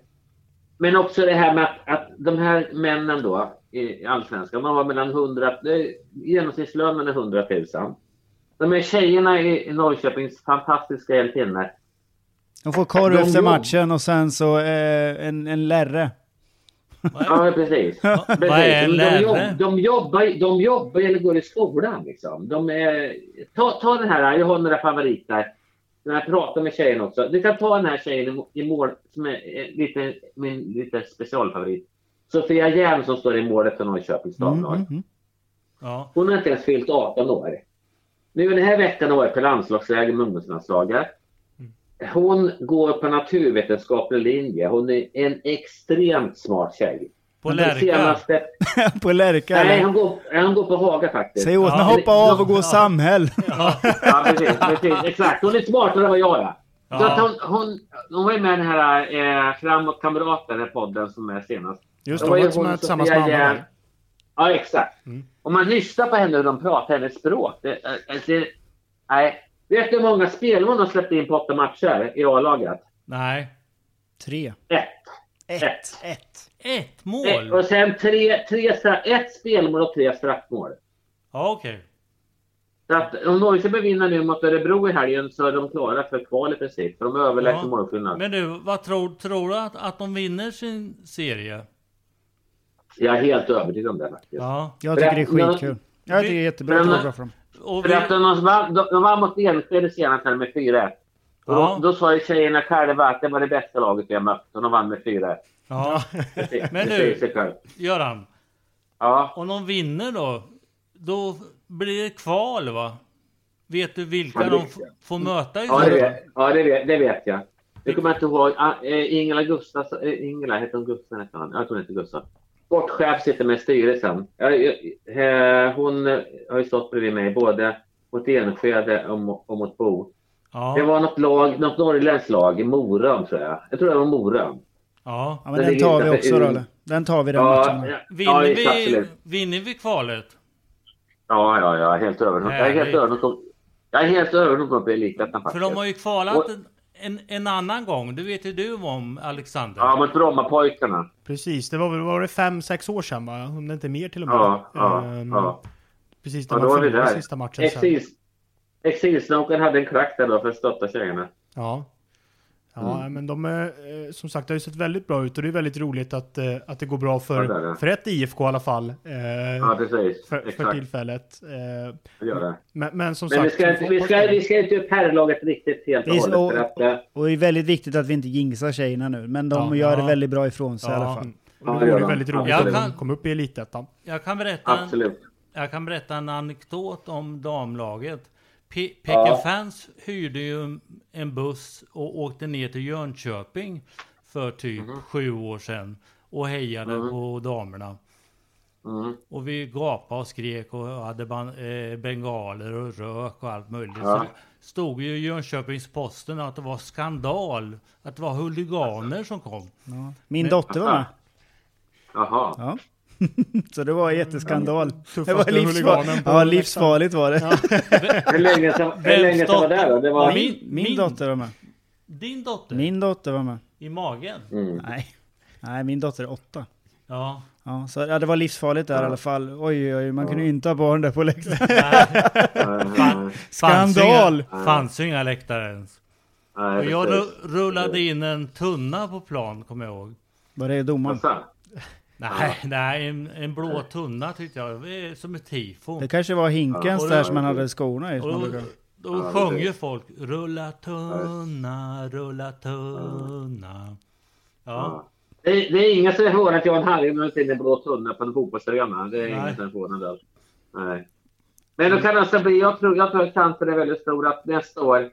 Men också det här med att, att de här männen då i Allsvenskan, de har mellan 100, det är- genomsnittslönen är 100 000. De här tjejerna i, Norrköpings fantastiska hjältinnor, De får korv efter matchen och sen så eh, en, en lärre. Ja, precis. Precis. de, jobb, de, jobbar, de jobbar eller går i skolan. Liksom. De är, ta, ta den här, jag har några favoriter. När jag pratar med tjejen också. Du kan ta den här tjejen i- mål som är lite, min lite specialfavorit. Sofia Järn som står i målet för Norrköpings Mm, damlag. mm, mm. Ja. Hon har inte ens fyllt 18 år. Nu den här veckan har jag varit på landslagsläger med ungdomslandslaget. Hon går på naturvetenskaplig linje. Hon är en extremt smart tjej. På Den Lärka. senaste- På Lärka Nej, hon går, hon går på Haga faktiskt. Säg åt Ja. henne hoppa av och gå samhäll. Ja, precis, precis. Exakt. Hon är smartare än vad jag är. Så Ja. att hon, hon, hon var ju med i den här eh, Framåt kamrater, den podden som är senast. Just Det det, hon var som hon är tillsammans med Järn. där. Ja, exakt. Mm. Om man lyssnar på henne hur de pratar, hennes språk. Det, eh, det, nej. Vet du hur många spelare hon har släppt in på åtta matcher i A-laget? Nej. Tre. Ett. Ett. Ett. Ett. Ett Ett. mål? Och sen tre, tre, ett spelmål och tre straffmål. Ja, okej. Så att om Norrköping vinner nu mot Örebro i helgen så är de klara för kval i princip. För de är överlägsna Ja. målskillnad. Men du, vad tror, tror du att, att de vinner sin serie? Jag är helt övertygad om det faktiskt. Ja. Jag tycker det är Men- skitkul. Jag tycker det är jättebra bra för dem. Och För vi, att de vann, de, de vann mot Enskede senast med 4-1. Och Ja. Då, då sa ju tjejerna själva att det var det bästa laget vi har mött. Och de vann med 4-1. ja. Det- Men det själv. Göran, Ja. om de vinner då, då blir det kval va? Vet du vilka Ja, det de jag. får möta i Ja, det vet, ja det, vet, det vet jag. Jag kommer inte ihåg. Ah, eh, Ingela Gustafsson. Eh, Ingela, hette hon Gustafsson? hon? Jag tror inte Gustav. Sportchef sitter med i styrelsen. Jag, jag, eh, hon har ju stått bredvid mig både mot Enskede och, mo- och mot Bo. Det Ja. var något lag, något norrländskt lag, Morön tror jag. Jag tror det var Morön. ja. Ja, men Det den ligger tar vi också då eller? Den tar vi den Ja, matchen. ja, Vinner, ja, vi, vinner vi kvalet? Ja, ja, ja, helt övertygad. Jag är helt övertygad. Om att bli elitettan För faktiskt. de har ju kvalat Och- en, en, annan gång. Det vet ju du om Alexander. Ja, mot Brommapojkarna. Precis, det var väl var det fem, sex år sedan va? Om det inte är mer till och med. Ja, ja, Ehm, ja. Precis, Ja, det då var förlorade sista matchen sen. Exils, exilsnokern hade en klack där då för att stötta tjejerna. Ja. Ja, Mm. men de är, eh, som sagt, det har ju sett väldigt bra ut och det är väldigt roligt att, eh, att det går bra för, Ja, det det. för ett IFK i alla fall. eh, Ja, precis. för, för Exakt. tillfället. Eh, Det gör det. men, men som Men vi sagt... ska, som inte, vi, ska, vi ska inte upp herrlaget riktigt helt Det och hållet. För att, eh, Och det är väldigt viktigt att vi inte jinxar tjejerna nu. Men de Ja, gör ja. det väldigt bra ifrån sig i Ja. alla fall. Och Ja, det det vore väldigt roligt Jag kan- de kom upp i Elitettan. Jag kan berätta en, absolut. Jag kan berätta en anekdot om damlaget. Pe Ja. Peking Fans hyrde ju en buss och åkte ner till Jönköping för typ Mhm. sju år sedan och hejade på damerna. Mm. Och vi gapade och skrek och hade ban eh, bengaler och rök och allt möjligt. Ja. Så stod ju i Jönköpings Posten att det var skandal. Att det var huliganer som kom. Ja. Min Men- dotter var med. Jaha. Ja. Så det var jätteskandal. Det var på Ja, livsfarligt var det. Sedan hur länge sedan var det då? Det var... Min- Min, min dotter var med. Din dotter? Min dotter var med. I magen? Mm. Nej. Nej, min dotter är åtta. Ja. Ja, så ja, det var livsfarligt där i alla fall. Oj, oj, man kunde ju inte ha barn där på läktaren. Fanns ju Skandal! Inga, fanns ju inga läktare ens. nej, Och jag rullade in en tunna på plan, kommer jag ihåg. Var det domaren? Nej, nej en, en blå tunna tyckte jag. Som ett tifo. Det kanske var hinkens Ja. där som man hade skorna i. Och då, då sjöng ju folk Rulla tunna, rulla tunna. Ja. Ja. Det, det är ingen som förvånad att Jan Hallgren har in en blå tunna på en fotbollsarena. Det är Nej. ingen som är förvånad över. Nej. Men då kan det alltså bli, jag tror, jag tror att chansen är väldigt stor att nästa år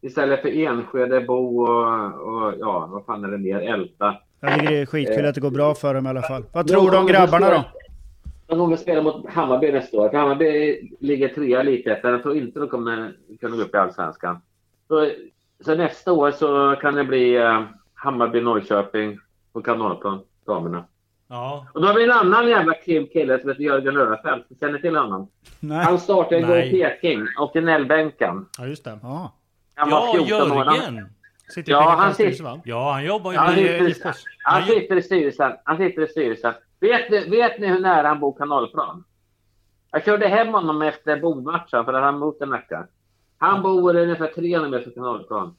istället för Enskede, Bo och, och ja, vad fan är det mer, Älta. Jag tycker det är skitkul att det går bra för dem i alla fall. Vad tror du om grabbarna då? De kommer spela mot Hammarby nästa år. För Hammarby ligger trea lite efter. Jag tror inte de kommer kunna gå upp i Allsvenskan. Så, så nästa år så kan det bli eh, Hammarby-Norrköping på kanalplan, damerna. Ja. Och då har vi en annan jävla kul kille som heter Jörgen Löffeldt. Känner till honom? Nej. Han startade igår i Peking och i Nällbänken. Ja, just det. Ja. Han var Ja, 14 år. Han! Sitter i Ja, han sitter- va? Ja, han jobbar ju Ja, med det- Nej, IFK. han sitter i styrelsen. Han sitter i styrelsen. Vet ni, vet ni hur nära han bor kanalplan? Jag körde hem honom efter bordmatchen för att han bott en vecka. Han bor ungefär 300 meter från kanalplan.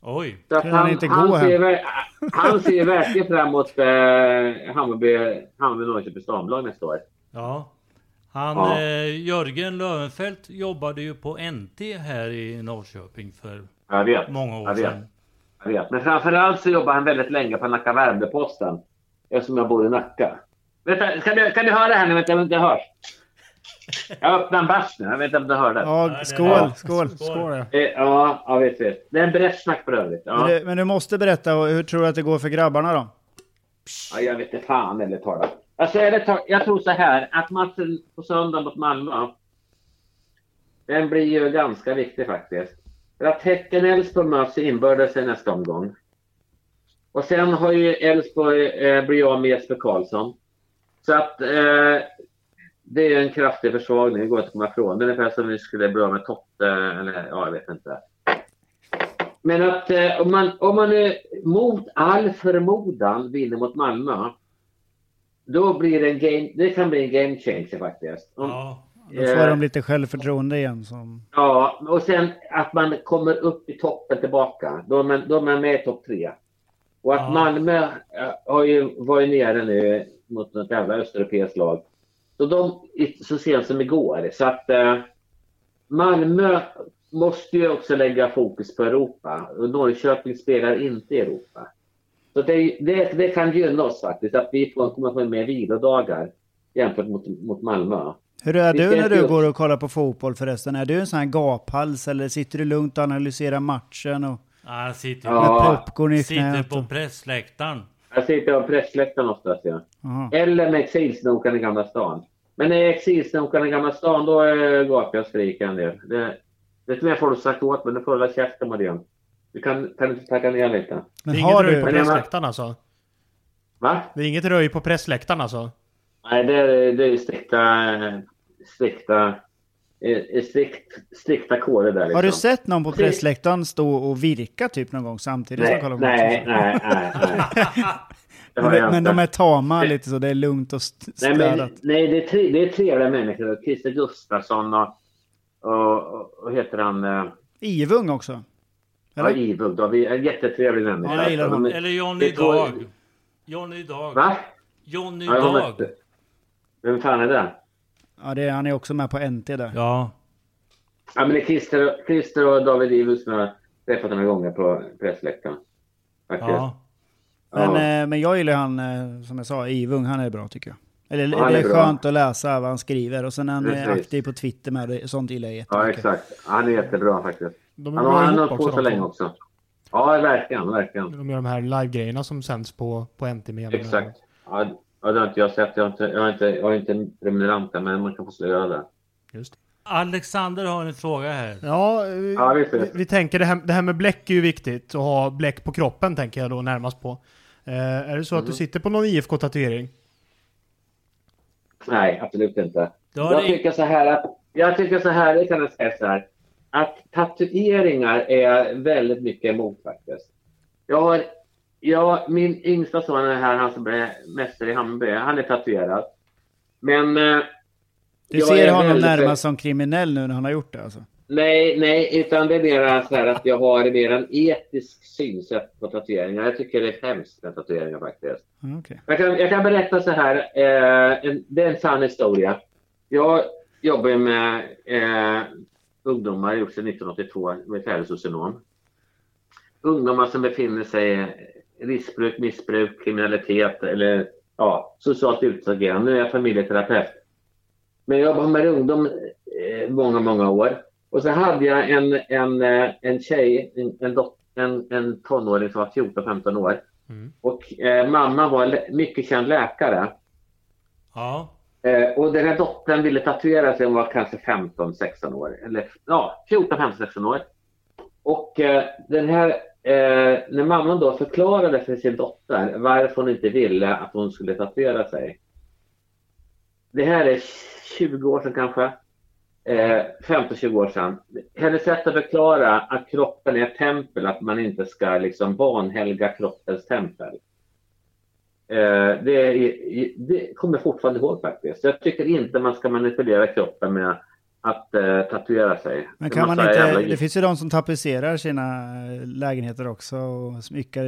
Oj. Så Kan han han, inte gå han, hem? ser, ver- han ser verkligen fram emot eh, Hammarby, Hammarby Norrköpings damlag nästa år. Ja. Han, Ja. eh, Jörgen Löwenfelt jobbade ju på NT här i Norrköping för många år jag vet. sedan. Jag vet. Men framförallt så jobbar han väldigt länge på Nacka Värmdö-Posten. Eftersom jag bor i Nacka. Vänta, kan, du, kan du höra här nu? Vänta, om det hörs. Jag öppnar en bärs nu. Jag vet inte om du hör det. Ja, skål, ja. skål. Skål, ja. Eh, Ja, ja vet, vet. Det är en bräschsnack för övrigt. Men, Ja. du, men du måste berätta, hur tror du att det går för grabbarna då? Ja, jag vet inte fan eller talat. Alltså, jag tror så här att matchen på söndag mot Malmö. Den blir ju ganska viktig faktiskt. För att Häcken Elfsborg möts inbördes i nästa omgång. Och sen har ju Elfsborg eh, blivit av med Jesper Karlsson. Så att eh, det är en kraftig försvagning, det går inte att komma ifrån. Det är ungefär som vi skulle bli av med Totte, eller ja, jag vet inte. Men att eh, om man, om man eh, mot all förmodan vinner mot Malmö. Då blir det en game, det kan bli en game changer faktiskt. Om, Ja. Då får de lite självförtroende igen. Som... Ja, och sen att man kommer upp i toppen tillbaka. Då är man, då är man med i topp tre. Och att Ja. Malmö eh, har ju varit nere nu mot något jävla östeuropeiskt lag. Så de, så sent som igår. Så att eh, Malmö måste ju också lägga fokus på Europa. Och Norrköping spelar inte i Europa. Så det, det, det kan gynna oss faktiskt, att vi får, kommer få mer vilodagar jämfört mot, mot Malmö. Hur är du när du går och kollar på fotboll förresten? Är du en sån här gaphals eller sitter du lugnt och analyserar matchen? Och... Han sitter, Ja. Med popcorn i sitter på Och... pressläktaren. Jag sitter på pressläktaren oftast, ja. Jaha. Eller med exilsnokan i Gamla stan. Men när exilsnokan i Gamla stan, då äh, gapar jag och skriker en del. Det, det tror jag folk sagt åt mig, nu får du hålla käften Marianne. Du kan, kan du inte tacka ner lite? Men det är inget har du... på jag- pressläktaren alltså? Va? Det är inget röj på pressläktaren alltså? Nej, det är, det är strikta, eh, strikta, eh, strikt, strikta koder där liksom. Har du sett någon på pressläktaren stå och virka typ någon gång samtidigt som Nej, kollar på nej, nej, nej, nej. Men, men de är tama lite så, det är lugnt och st- Nej, städat. men, nej det, är tre, det är trevliga människor. Christer Gustafsson och, och, och, heter han? eh, Ivung också? Ja, Eller? Ivug då. Vi är en jättetrevlig människa. Ja, jag gillar honom. De- Eller Johnny Dag. Johnny Dag. Va? Johnny Ja, jag Dag. Vem fan är det? Ja, det han är också med på NT där. Ja. Ja, men det är Christer, Christer och David Ivus som jag har träffat några gånger på pressläktaren. Ja. Men, Ja. eh, men jag gillar han, eh, som jag sa, Ivung, han är bra tycker jag. Eller Ja, det är är skönt att läsa vad han skriver och sen är han är Precis. aktiv på Twitter med det. Sånt gillar jag ja, jättemycket. exakt. Han är jättebra faktiskt. Han har, hållit på så länge också. Ja, verkligen, verkligen. De gör de här live-grejerna som sänds på, på NT med Exakt. Ja, ja, det har inte jag sett. Jag har inte, jag har inte, jag har inte en prenumerant där, men man kan få slå göra det. Just. Alexander har en fråga här. Ja, eh, Ja, visst vi, vi tänker det här, det här med bläck är ju viktigt. Att ha bläck på kroppen tänker jag då närmast på. Eh, är det så Mm. att du sitter på någon IFK-tatuering? Nej, absolut inte. Jag det- tycker så här att, jag tycker så här, det kan jag säga så här, att tatueringar är väldigt mycket emot faktiskt. Jag har, jag, min yngsta son är här, han som är mästare i Hammarby, han är tatuerad. Men... eh, Du ser honom väldigt- närmast som kriminell nu när han har gjort det alltså? Nej, nej, utan det är mer så här att jag har mer en etisk synsätt på tatueringar. Jag tycker det är hemskt med tatueringar faktiskt. Ja, okej. Jag kan, jag kan berätta så här. Eh, en, det är en sann historia. Jag jobbar med eh, ungdomar, gjort sedan 1982, med färdigsocionom. Ungdomar som befinner sig riskbruk, missbruk, kriminalitet eller ja, socialt utsagerande. Nu är jag familjeterapeut. Men jag jobbar med ungdom eh, många, många år. Och så hade jag en, en, eh, en tjej, en, en, en, en tonåring som var 14-15 år. Mm. Och eh, mamma var mycket känd läkare. Ja. Eh, och den här dottern ville tatuera sig, hon var kanske 15-16 år. Eller ja, 14-15-16 år. Och eh, den här, eh, när mamman då förklarade för sin dotter varför hon inte ville att hon skulle tatuera sig. Det här är 20 år sedan kanske. Eh, 15-20 år sedan. Hennes sätt att förklara att kroppen är ett tempel, att man inte ska liksom vanhelga kroppens tempel. Eh, det, det kommer jag fortfarande ihåg faktiskt. Jag tycker inte man ska manipulera kroppen med att eh, tatuera sig. Men Det kan man inte, det finns ju de som tapetserar sina eh, lägenheter också och smyckar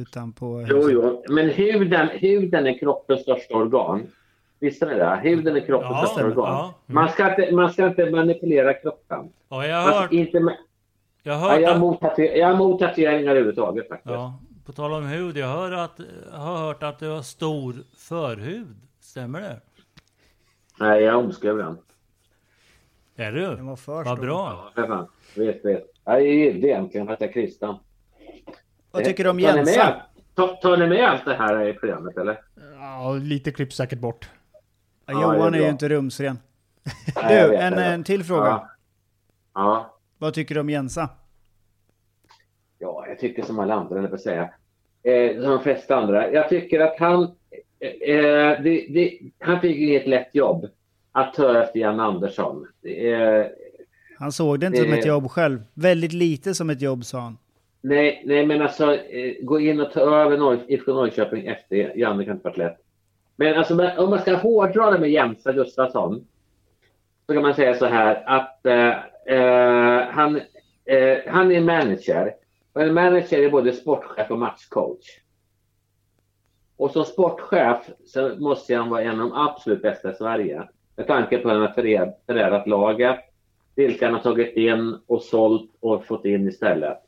utanpå Jo, huset. jo, men huden, huden är kroppens största organ. Visste ni det? Huden är kroppens Ja, största organ. Ja. Man, ska inte, man ska inte manipulera kroppen. Ja, jag har ska hört, inte, ma- jag har ja, jag, är jag emot tatueringar överhuvudtaget faktiskt. ja, på tal om hud, jag hör att, jag har hört att du har stor förhud. Stämmer det? Nej, jag omskrev den. Är du? Den var för Vad stor. bra. Fan. Vet, vet. Jag är gift egentligen för att jag är kristen. Vad tycker du om Tar ni med- Jensa? Tar, tar ni med allt det här i programmet eller? Ja, lite klipps säkert bort. Ja, Ja, det är Johan är ju inte rumsren. Nej, Du, en, en till fråga. Ja. ja. Vad tycker du om Jensa? Ja, jag tycker som alla andra, eller säga. Eh, som de flesta andra. Jag tycker att han... Eh, eh, det, det, han fick inget lätt jobb att efter Jan Andersson. Är- Han såg det inte som Det- ett jobb själv. Väldigt lite som ett jobb sa han. nej, nej, men alltså eh, gå in och ta över Norr, IFK Norrköping efter Janne kan inte varit lätt. Men alltså, om man ska hårdra det med Jensa Gustafsson så kan man säga så här att eh, eh, han, eh, han är manager. Och en manager är både sportchef och matchcoach. Och som sportchef så måste han vara en av de absolut bästa i Sverige. Med tanke på hur före- förädlat laget, vilka han har tagit in och sålt och fått in istället.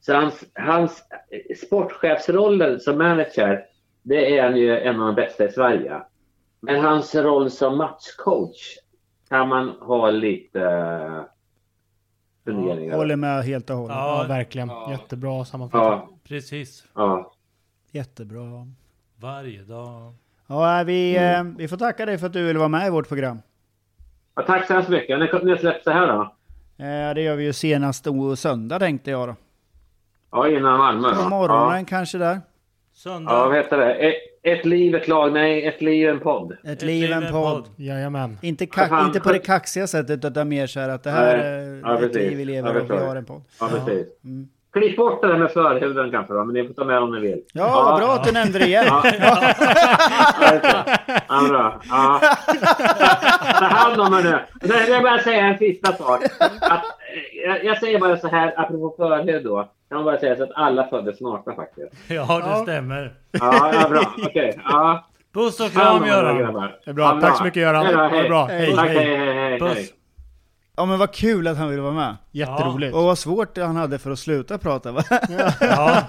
Så hans, hans sportchefsrollen som manager, det är han ju en av de bästa i Sverige. Men hans roll som matchcoach kan man ha lite eh, funderingar. Håller med helt och hållet. Ja, Ja, verkligen. Jättebra sammanfattat. Ja, precis. ja. Jättebra. Varje dag. Ja, vi, eh, vi får tacka dig för att du ville vara med i vårt program. Ja, tack så hemskt mycket. När, när släpps det här då? Eh, det gör vi ju senast söndag tänkte jag då. Ja, innan Malmö På då. morgonen kanske där. Söndag. Ja, vad heter det? Ett, ett liv, ett lag. Nej, ett liv, en podd. Ett liv, en podd. Jajamän. Inte, Ja, ka- fan. inte på det kaxiga sättet utan mer så här att det här Nej. är Ja, ett precis. liv vi lever Ja, och vi har en podd. Ja, precis. Mm. Klipp bort det där med förhuden kanske då, men ni får ta med om ni vill. Ja, vad bra att du nämnde det igen. Ja, ja, ja bra. Ja. Ta hand om er nu. Nu vill jag bara säga en sista sak. Att, eh, jag, jag säger bara så här, apropå förhud då. Kan man bara säga så att alla föddes nakna faktiskt. Ja, det stämmer. Ja, ja bra. Okej. Ja. Puss och kram Göran. Det är bra. Ja, Tack så mycket, Göran. Ha det hej. bra. Hej. Puss. Ja men vad kul att han ville vara med. Jätteroligt. Och vad svårt han hade för att sluta prata va? Ja,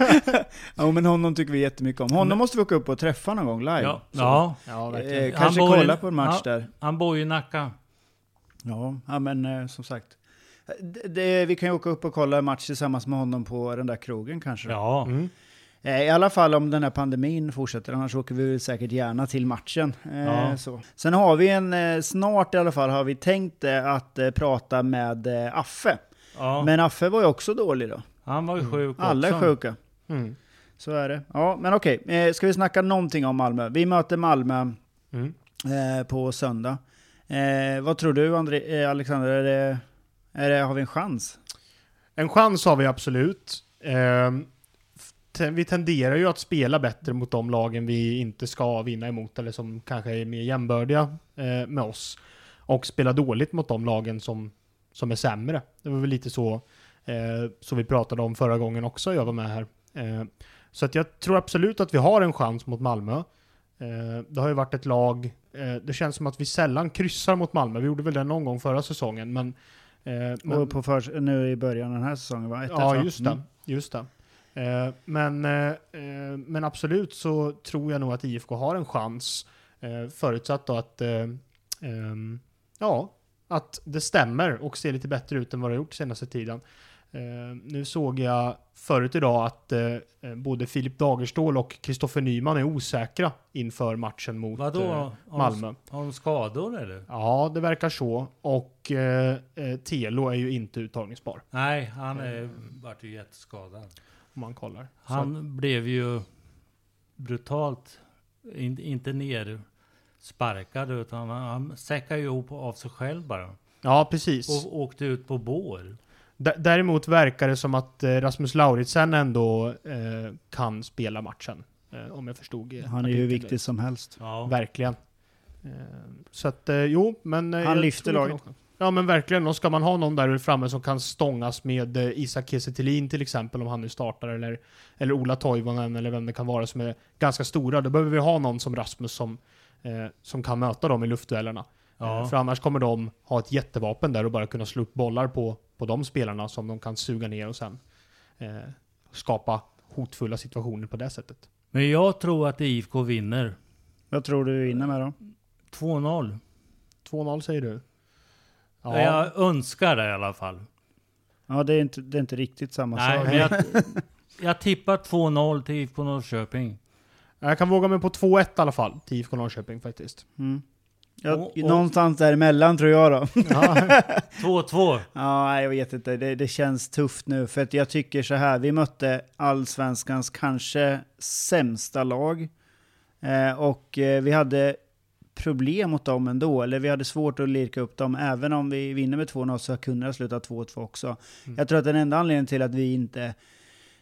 ja men honom tycker vi jättemycket om. Honom måste vi åka upp och träffa någon gång live. ja, ja. Ja, verkligen. Eh, kanske Han bor i- kolla på en match ja. där. Han bor ju i Nacka. Ja, ja men eh, som sagt. Det, det, vi kan ju åka upp och kolla en match tillsammans med honom på den där krogen kanske. Ja. Mm. Eh, I alla fall om den här pandemin fortsätter, annars åker vi väl säkert gärna till matchen. Eh, Ja. så. Sen har vi en, eh, snart i alla fall, har vi tänkt att prata med Affe. ja. Men Affe var ju också dålig då. Han var ju sjuk Alla är också. sjuka. Mm. Så är det. Ja, men okej. Ska vi snacka någonting om Malmö? Vi möter Malmö Mm. på söndag. Vad tror du, André, Alexander? Är det, är det, har vi en chans? En chans har vi absolut. Vi tenderar ju att spela bättre mot de lagen vi inte ska vinna emot, eller som kanske är mer jämbördiga eh, med oss. Och spela dåligt mot de lagen som, som är sämre. Det var väl lite så, eh, så vi pratade om förra gången också, jag var med här. Eh, så att jag tror absolut att vi har en chans mot Malmö. Eh, det har ju varit ett lag, eh, det känns som att vi sällan kryssar mot Malmö. Vi gjorde väl det någon gång förra säsongen, men eh, men- Och på för, nu i början av den här säsongen va? Ett, Ja, ett, just det. Mm. Just det. Eh, men, eh, eh, men absolut så tror jag nog att IFK har en chans. Förutsatt då att, eh, ehm, ja, att det stämmer och ser lite bättre ut än vad det har gjort senaste tiden. Nu såg jag förut idag att både Filip Dagerstål och Kristoffer Nyman är osäkra inför matchen mot Vadå? eh, Har de- Malmö. Har de skador eller? Ja, det verkar så. Och eh, Telo är ju inte uttagningsbar, Nej, han är, vart ju jätteskadad. Om man kollar. Så, Han blev ju brutalt, in, inte nersparkad utan han, han säckade ju ihop av sig själv bara. ja, precis. Och åkte ut på bår. D- Däremot verkar det som att eh, Rasmus Lauritsen ändå eh, kan spela matchen. Eh, om jag förstod eh, Han är ju viktig som helst. Ja. Verkligen. Eh, så att, eh, jo, men... Han lyfter laget. kan- Ja, men verkligen. Och ska man ha någon där framme som kan stångas med eh, Isak Kiese till exempel, om han nu startar, eller, eller Ola Toivonen, eller vem det kan vara, som är ganska stora, då behöver vi ha någon som Rasmus som, eh, som kan möta dem i luftduellerna. Ja. Eh, För annars kommer de ha ett jättevapen där och bara kunna slå upp bollar på, på de spelarna som de kan suga ner och sen eh, skapa hotfulla situationer på det sättet. Men jag tror att IFK vinner. Vad tror du vinner med då? 2-0. 2-0 säger du? Ja. Jag önskar det i alla fall. Ja, det är inte, det är inte riktigt samma Nej, sak. jag, jag tippar 2-0 till IFK Norrköping. Jag kan våga mig på 2-1 i alla fall till IFK Norrköping faktiskt. Mm. Ja, Och- och- någonstans däremellan tror jag då. Ja, 2-2. Ja, jag vet inte. Det, det känns tufft nu. För att jag tycker så här, vi mötte allsvenskans kanske sämsta lag. Eh, och eh, vi hade problem mot dem ändå. Eller vi hade svårt att lirka upp dem. Även om vi vinner med 2-0 så kunde det sluta 2-2 också. Mm. Jag tror att den enda anledningen till att vi inte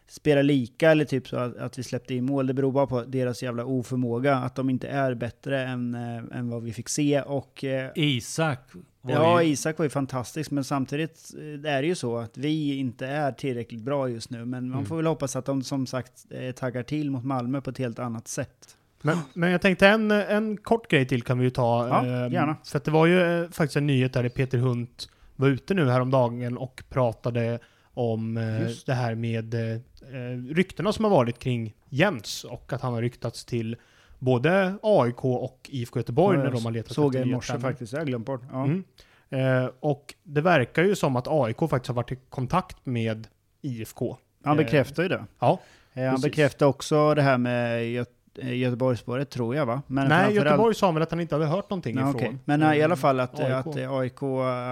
spelar lika eller typ så att, att vi släppte in mål, det beror bara på deras jävla oförmåga. Att de inte är bättre än, eh, än vad vi fick se. Och eh, Isak var Ja, ju, Isak var ju fantastisk, men samtidigt eh, är det ju så att vi inte är tillräckligt bra just nu. Men man Mm. får väl hoppas att de som sagt taggar till mot Malmö på ett helt annat sätt. Men, men jag tänkte en, en kort grej till kan vi ju ta. Ja, ehm, gärna. För att det var ju eh, faktiskt en nyhet där Peter Hunt var ute nu häromdagen och pratade om eh, Just. det här med eh, eh, ryktena som har varit kring Jens och att han har ryktats till både AIK och IFK Göteborg när de har letat Såg jag i nya morse tränare. faktiskt, jag har glömt bort. Ja. Mm. Eh, och det verkar ju som att AIK faktiskt har varit i kontakt med IFK. Han Eh, bekräftar ju det. Ja, Eh, Han precis. bekräftar också det här med Gö eh, Göteborgsspåret, tror jag va? Men Nej, Göteborg sa väl att han inte hade hört någonting Ja, ifrån. okej. Men eh, i alla fall att, AIK. att eh, AIK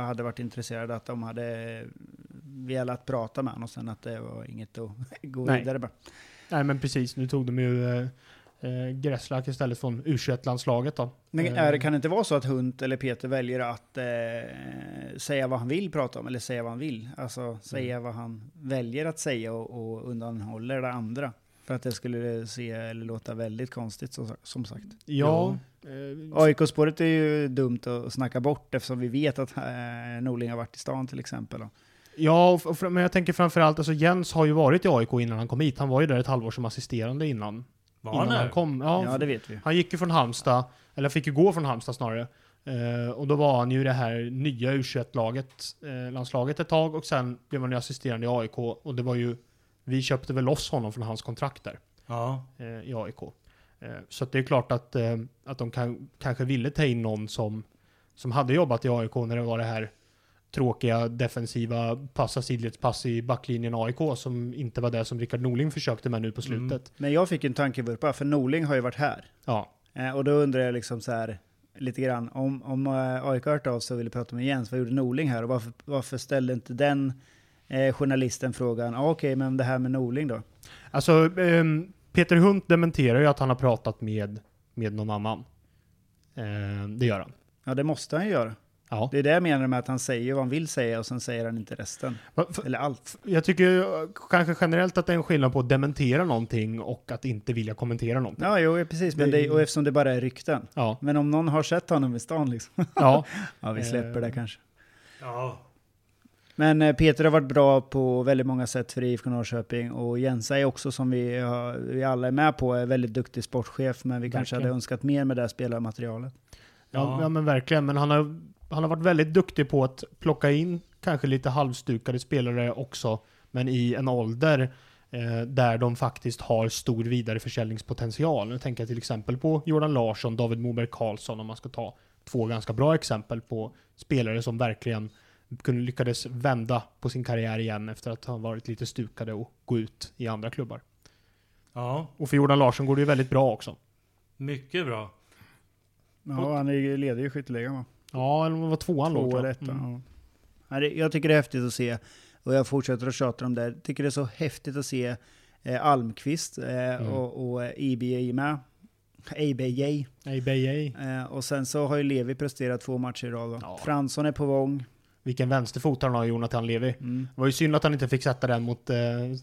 hade varit intresserade, att de hade velat prata med honom och sen att det var inget att gå Nej. vidare bara. Nej, men precis. Nu tog de ju eh, eh, Gräslak istället från U21-landslaget då. Men Eh, är, det- kan det inte vara så att Hunt eller Peter väljer att eh, säga vad han vill prata om, eller säga vad han vill? Alltså säga vad han väljer att säga och, och undanhåller det andra. För att det skulle se eller låta väldigt konstigt som, som sagt. Ja. eh, AIK-spåret är ju dumt att snacka bort eftersom vi vet att eh, Norling har varit i stan till exempel. Då. Ja, men jag tänker framförallt, alltså Jens har ju varit i AIK innan han kom hit. Han var ju där ett halvår som assisterande innan. var innan han han kom. Ja, Ja, det vet vi. Han gick ju från Halmstad, eller fick ju gå från Halmstad snarare. Eh, och då var han ju det här nya U21-laget, eh, landslaget ett tag och sen blev han ju assisterande i AIK och det var ju, vi köpte väl loss honom från hans kontrakt där Ja. eh, i AIK. Eh, så att det är klart att, eh, att de kan, kanske ville ta in någon som, som hade jobbat i AIK när det var det här tråkiga defensiva passa sidledspass i backlinjen AIK som inte var det som Rickard Norling försökte med nu på Mm. slutet. Men jag fick en tankevurpa, för Norling har ju varit här. Ja. Och då undrar jag liksom så här, lite grann, om, om AIK hört av sig och ville prata med Jens, vad gjorde Norling här? Och varför, varför ställde inte den eh, journalisten frågan, ah, okej, men det här med Norling då? Alltså, ehm, Peter Hunt dementerar ju att han har pratat med, med någon annan. Ehm, det gör han. Ja, det måste han ju göra. Ja. Det är det jag menar med att han säger vad han vill säga och sen säger han inte resten. Va- för- Eller allt. Jag tycker eh, kanske generellt att det är en skillnad på att dementera någonting och att inte vilja kommentera någonting. Ja, jo, precis. Men Det- det, och eftersom det bara är rykten. Ja. Men om någon har sett honom i stan liksom. ja. ja, vi släpper det Eh. kanske. Ja. Men eh, Peter har varit bra på väldigt många sätt för IFK Norrköping och Jensa är också som vi, har, vi alla är med på, är väldigt duktig sportchef men vi kanske Verkligen. hade önskat mer med det här spelarmaterialet. Ja, Ja. ja, men verkligen. Men han har, han har varit väldigt duktig på att plocka in kanske lite halvstukade spelare också, men i en ålder eh, där de faktiskt har stor vidareförsäljningspotential. Nu tänker jag till exempel på Jordan Larsson, David Moberg Karlsson, om man ska ta två ganska bra exempel på spelare som verkligen kunde lyckades vända på sin karriär igen efter att ha varit lite stukade och gå ut i andra klubbar. Ja, Och för Jordan Larsson går det ju väldigt bra också. mycket bra. Ja, han är ju- leder ju skytteligan va? Ja, eller var tvåan låg Två eller. Mm. Ja. Jag tycker det är häftigt att se, och jag fortsätter att tjata om det, jag tycker det är så häftigt att se eh, Almqvist eh, Mm. och, och eh, EBA med. ABJ. ABA. Eh, och sen så har ju Levi presterat två matcher i rad. Ja. Fransson är på gång. Vilken vänsterfot han har, Jonathan Levi. Mm. Det var ju synd att han inte fick sätta den mot, eh,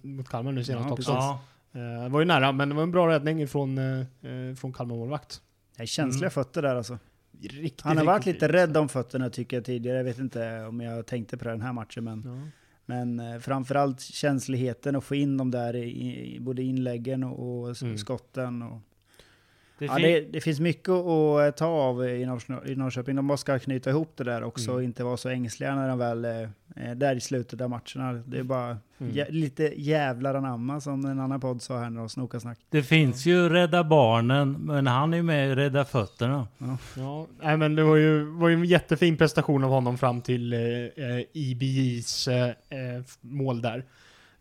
mot Kalmar nu senast Ja, också. Ja, Eh, det var ju nära, men det var en bra räddning från, eh, från Kalmar-målvakt. Det är känsliga Mm. fötter där alltså. Riktigt, Han har varit riktigt lite rädd om fötterna tycker jag tidigare. Jag vet inte om jag tänkte på det den här matchen. Men, Ja. men eh, framförallt känsligheten att få in dem där i, i både inläggen och, och Mm. skotten. Och, det, ja, det, det finns mycket att ta av i, Norrkö- i Norrköping. De ska knyta ihop det där också Mm. och inte vara så ängsliga när de väl eh, är där i slutet av matcherna. Det är bara Mm. jä, lite jävlar anamma som en annan podd sa här när de snokasnack. det finns ju Rädda Barnen, men han är ju med i Rädda Fötterna. Ja, nej, men det var ju, var ju en jättefin prestation av honom fram till eh, eh, IBJs eh, eh, mål där.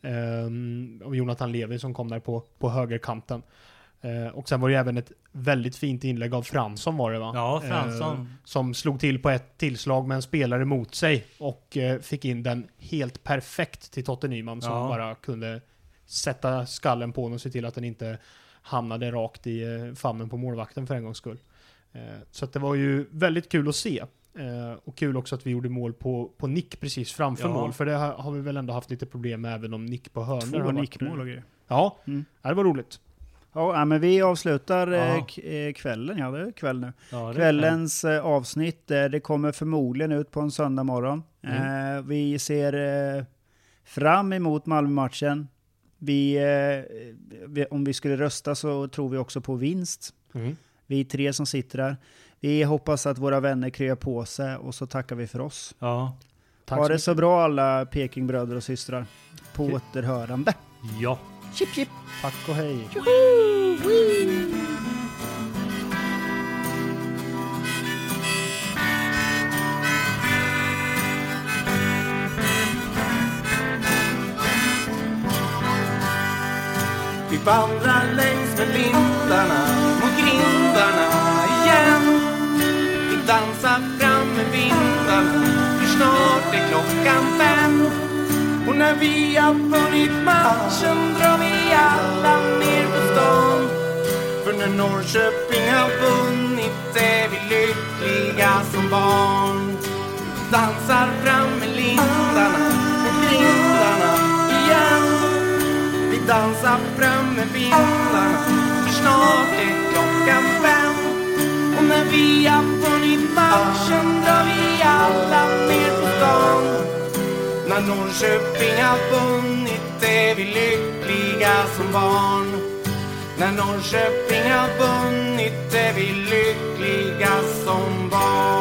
Um, av Jonathan Levi som kom där på, på högerkanten. Eh, och sen var det även ett väldigt fint inlägg av Fransson var det va? Ja, Eh, Fransson. som slog till på ett tillslag med en spelare mot sig och eh, fick in den helt perfekt till Totte Nyman som Ja. bara kunde sätta skallen på den och se till att den inte hamnade rakt i eh, famnen på målvakten för en gångs skull. Eh, så att det var ju väldigt kul att se. Eh, och kul också att vi gjorde mål på, på nick precis framför Ja. mål, för det har, har vi väl ändå haft lite problem med även om nick på hörnor har Två varit- nickmål och grejer. Ja, Mm. ja, det var roligt. Ja, men vi avslutar eh, Ja. k- eh, kvällen. Ja, det är kväll nu. Ja, är Kvällens eh, avsnitt, eh, det kommer förmodligen ut på en söndag morgon. Mm. Eh, vi ser eh, fram emot Malmö-matchen. Vi, eh, om vi skulle rösta så tror vi också på vinst. Mm. Vi tre som sitter där. Vi hoppas att våra vänner kryar på sig och så tackar vi för oss. Ja. Tack ha så det mycket. så bra alla Pekingbröder och systrar. På återhörande. Ja. Chip chip! Tack och hej. Vi vandrar längs med lindarna mot grindarna igen. Vi dansar fram med vindarna, för snart är klockan fem. När vi har vunnit matchen drar vi alla ner på stan. För när Norrköping har vunnit är vi lyckliga som barn. Dansar fram med lindarna och grindarna igen. Vi dansar fram med vindarna för snart är klockan fem. Och när vi har vunnit matchen drar vi alla ner på stan. När Norrköping har vunnit är vi lyckliga som barn. När Norrköping har vunnit är vi lyckliga som barn.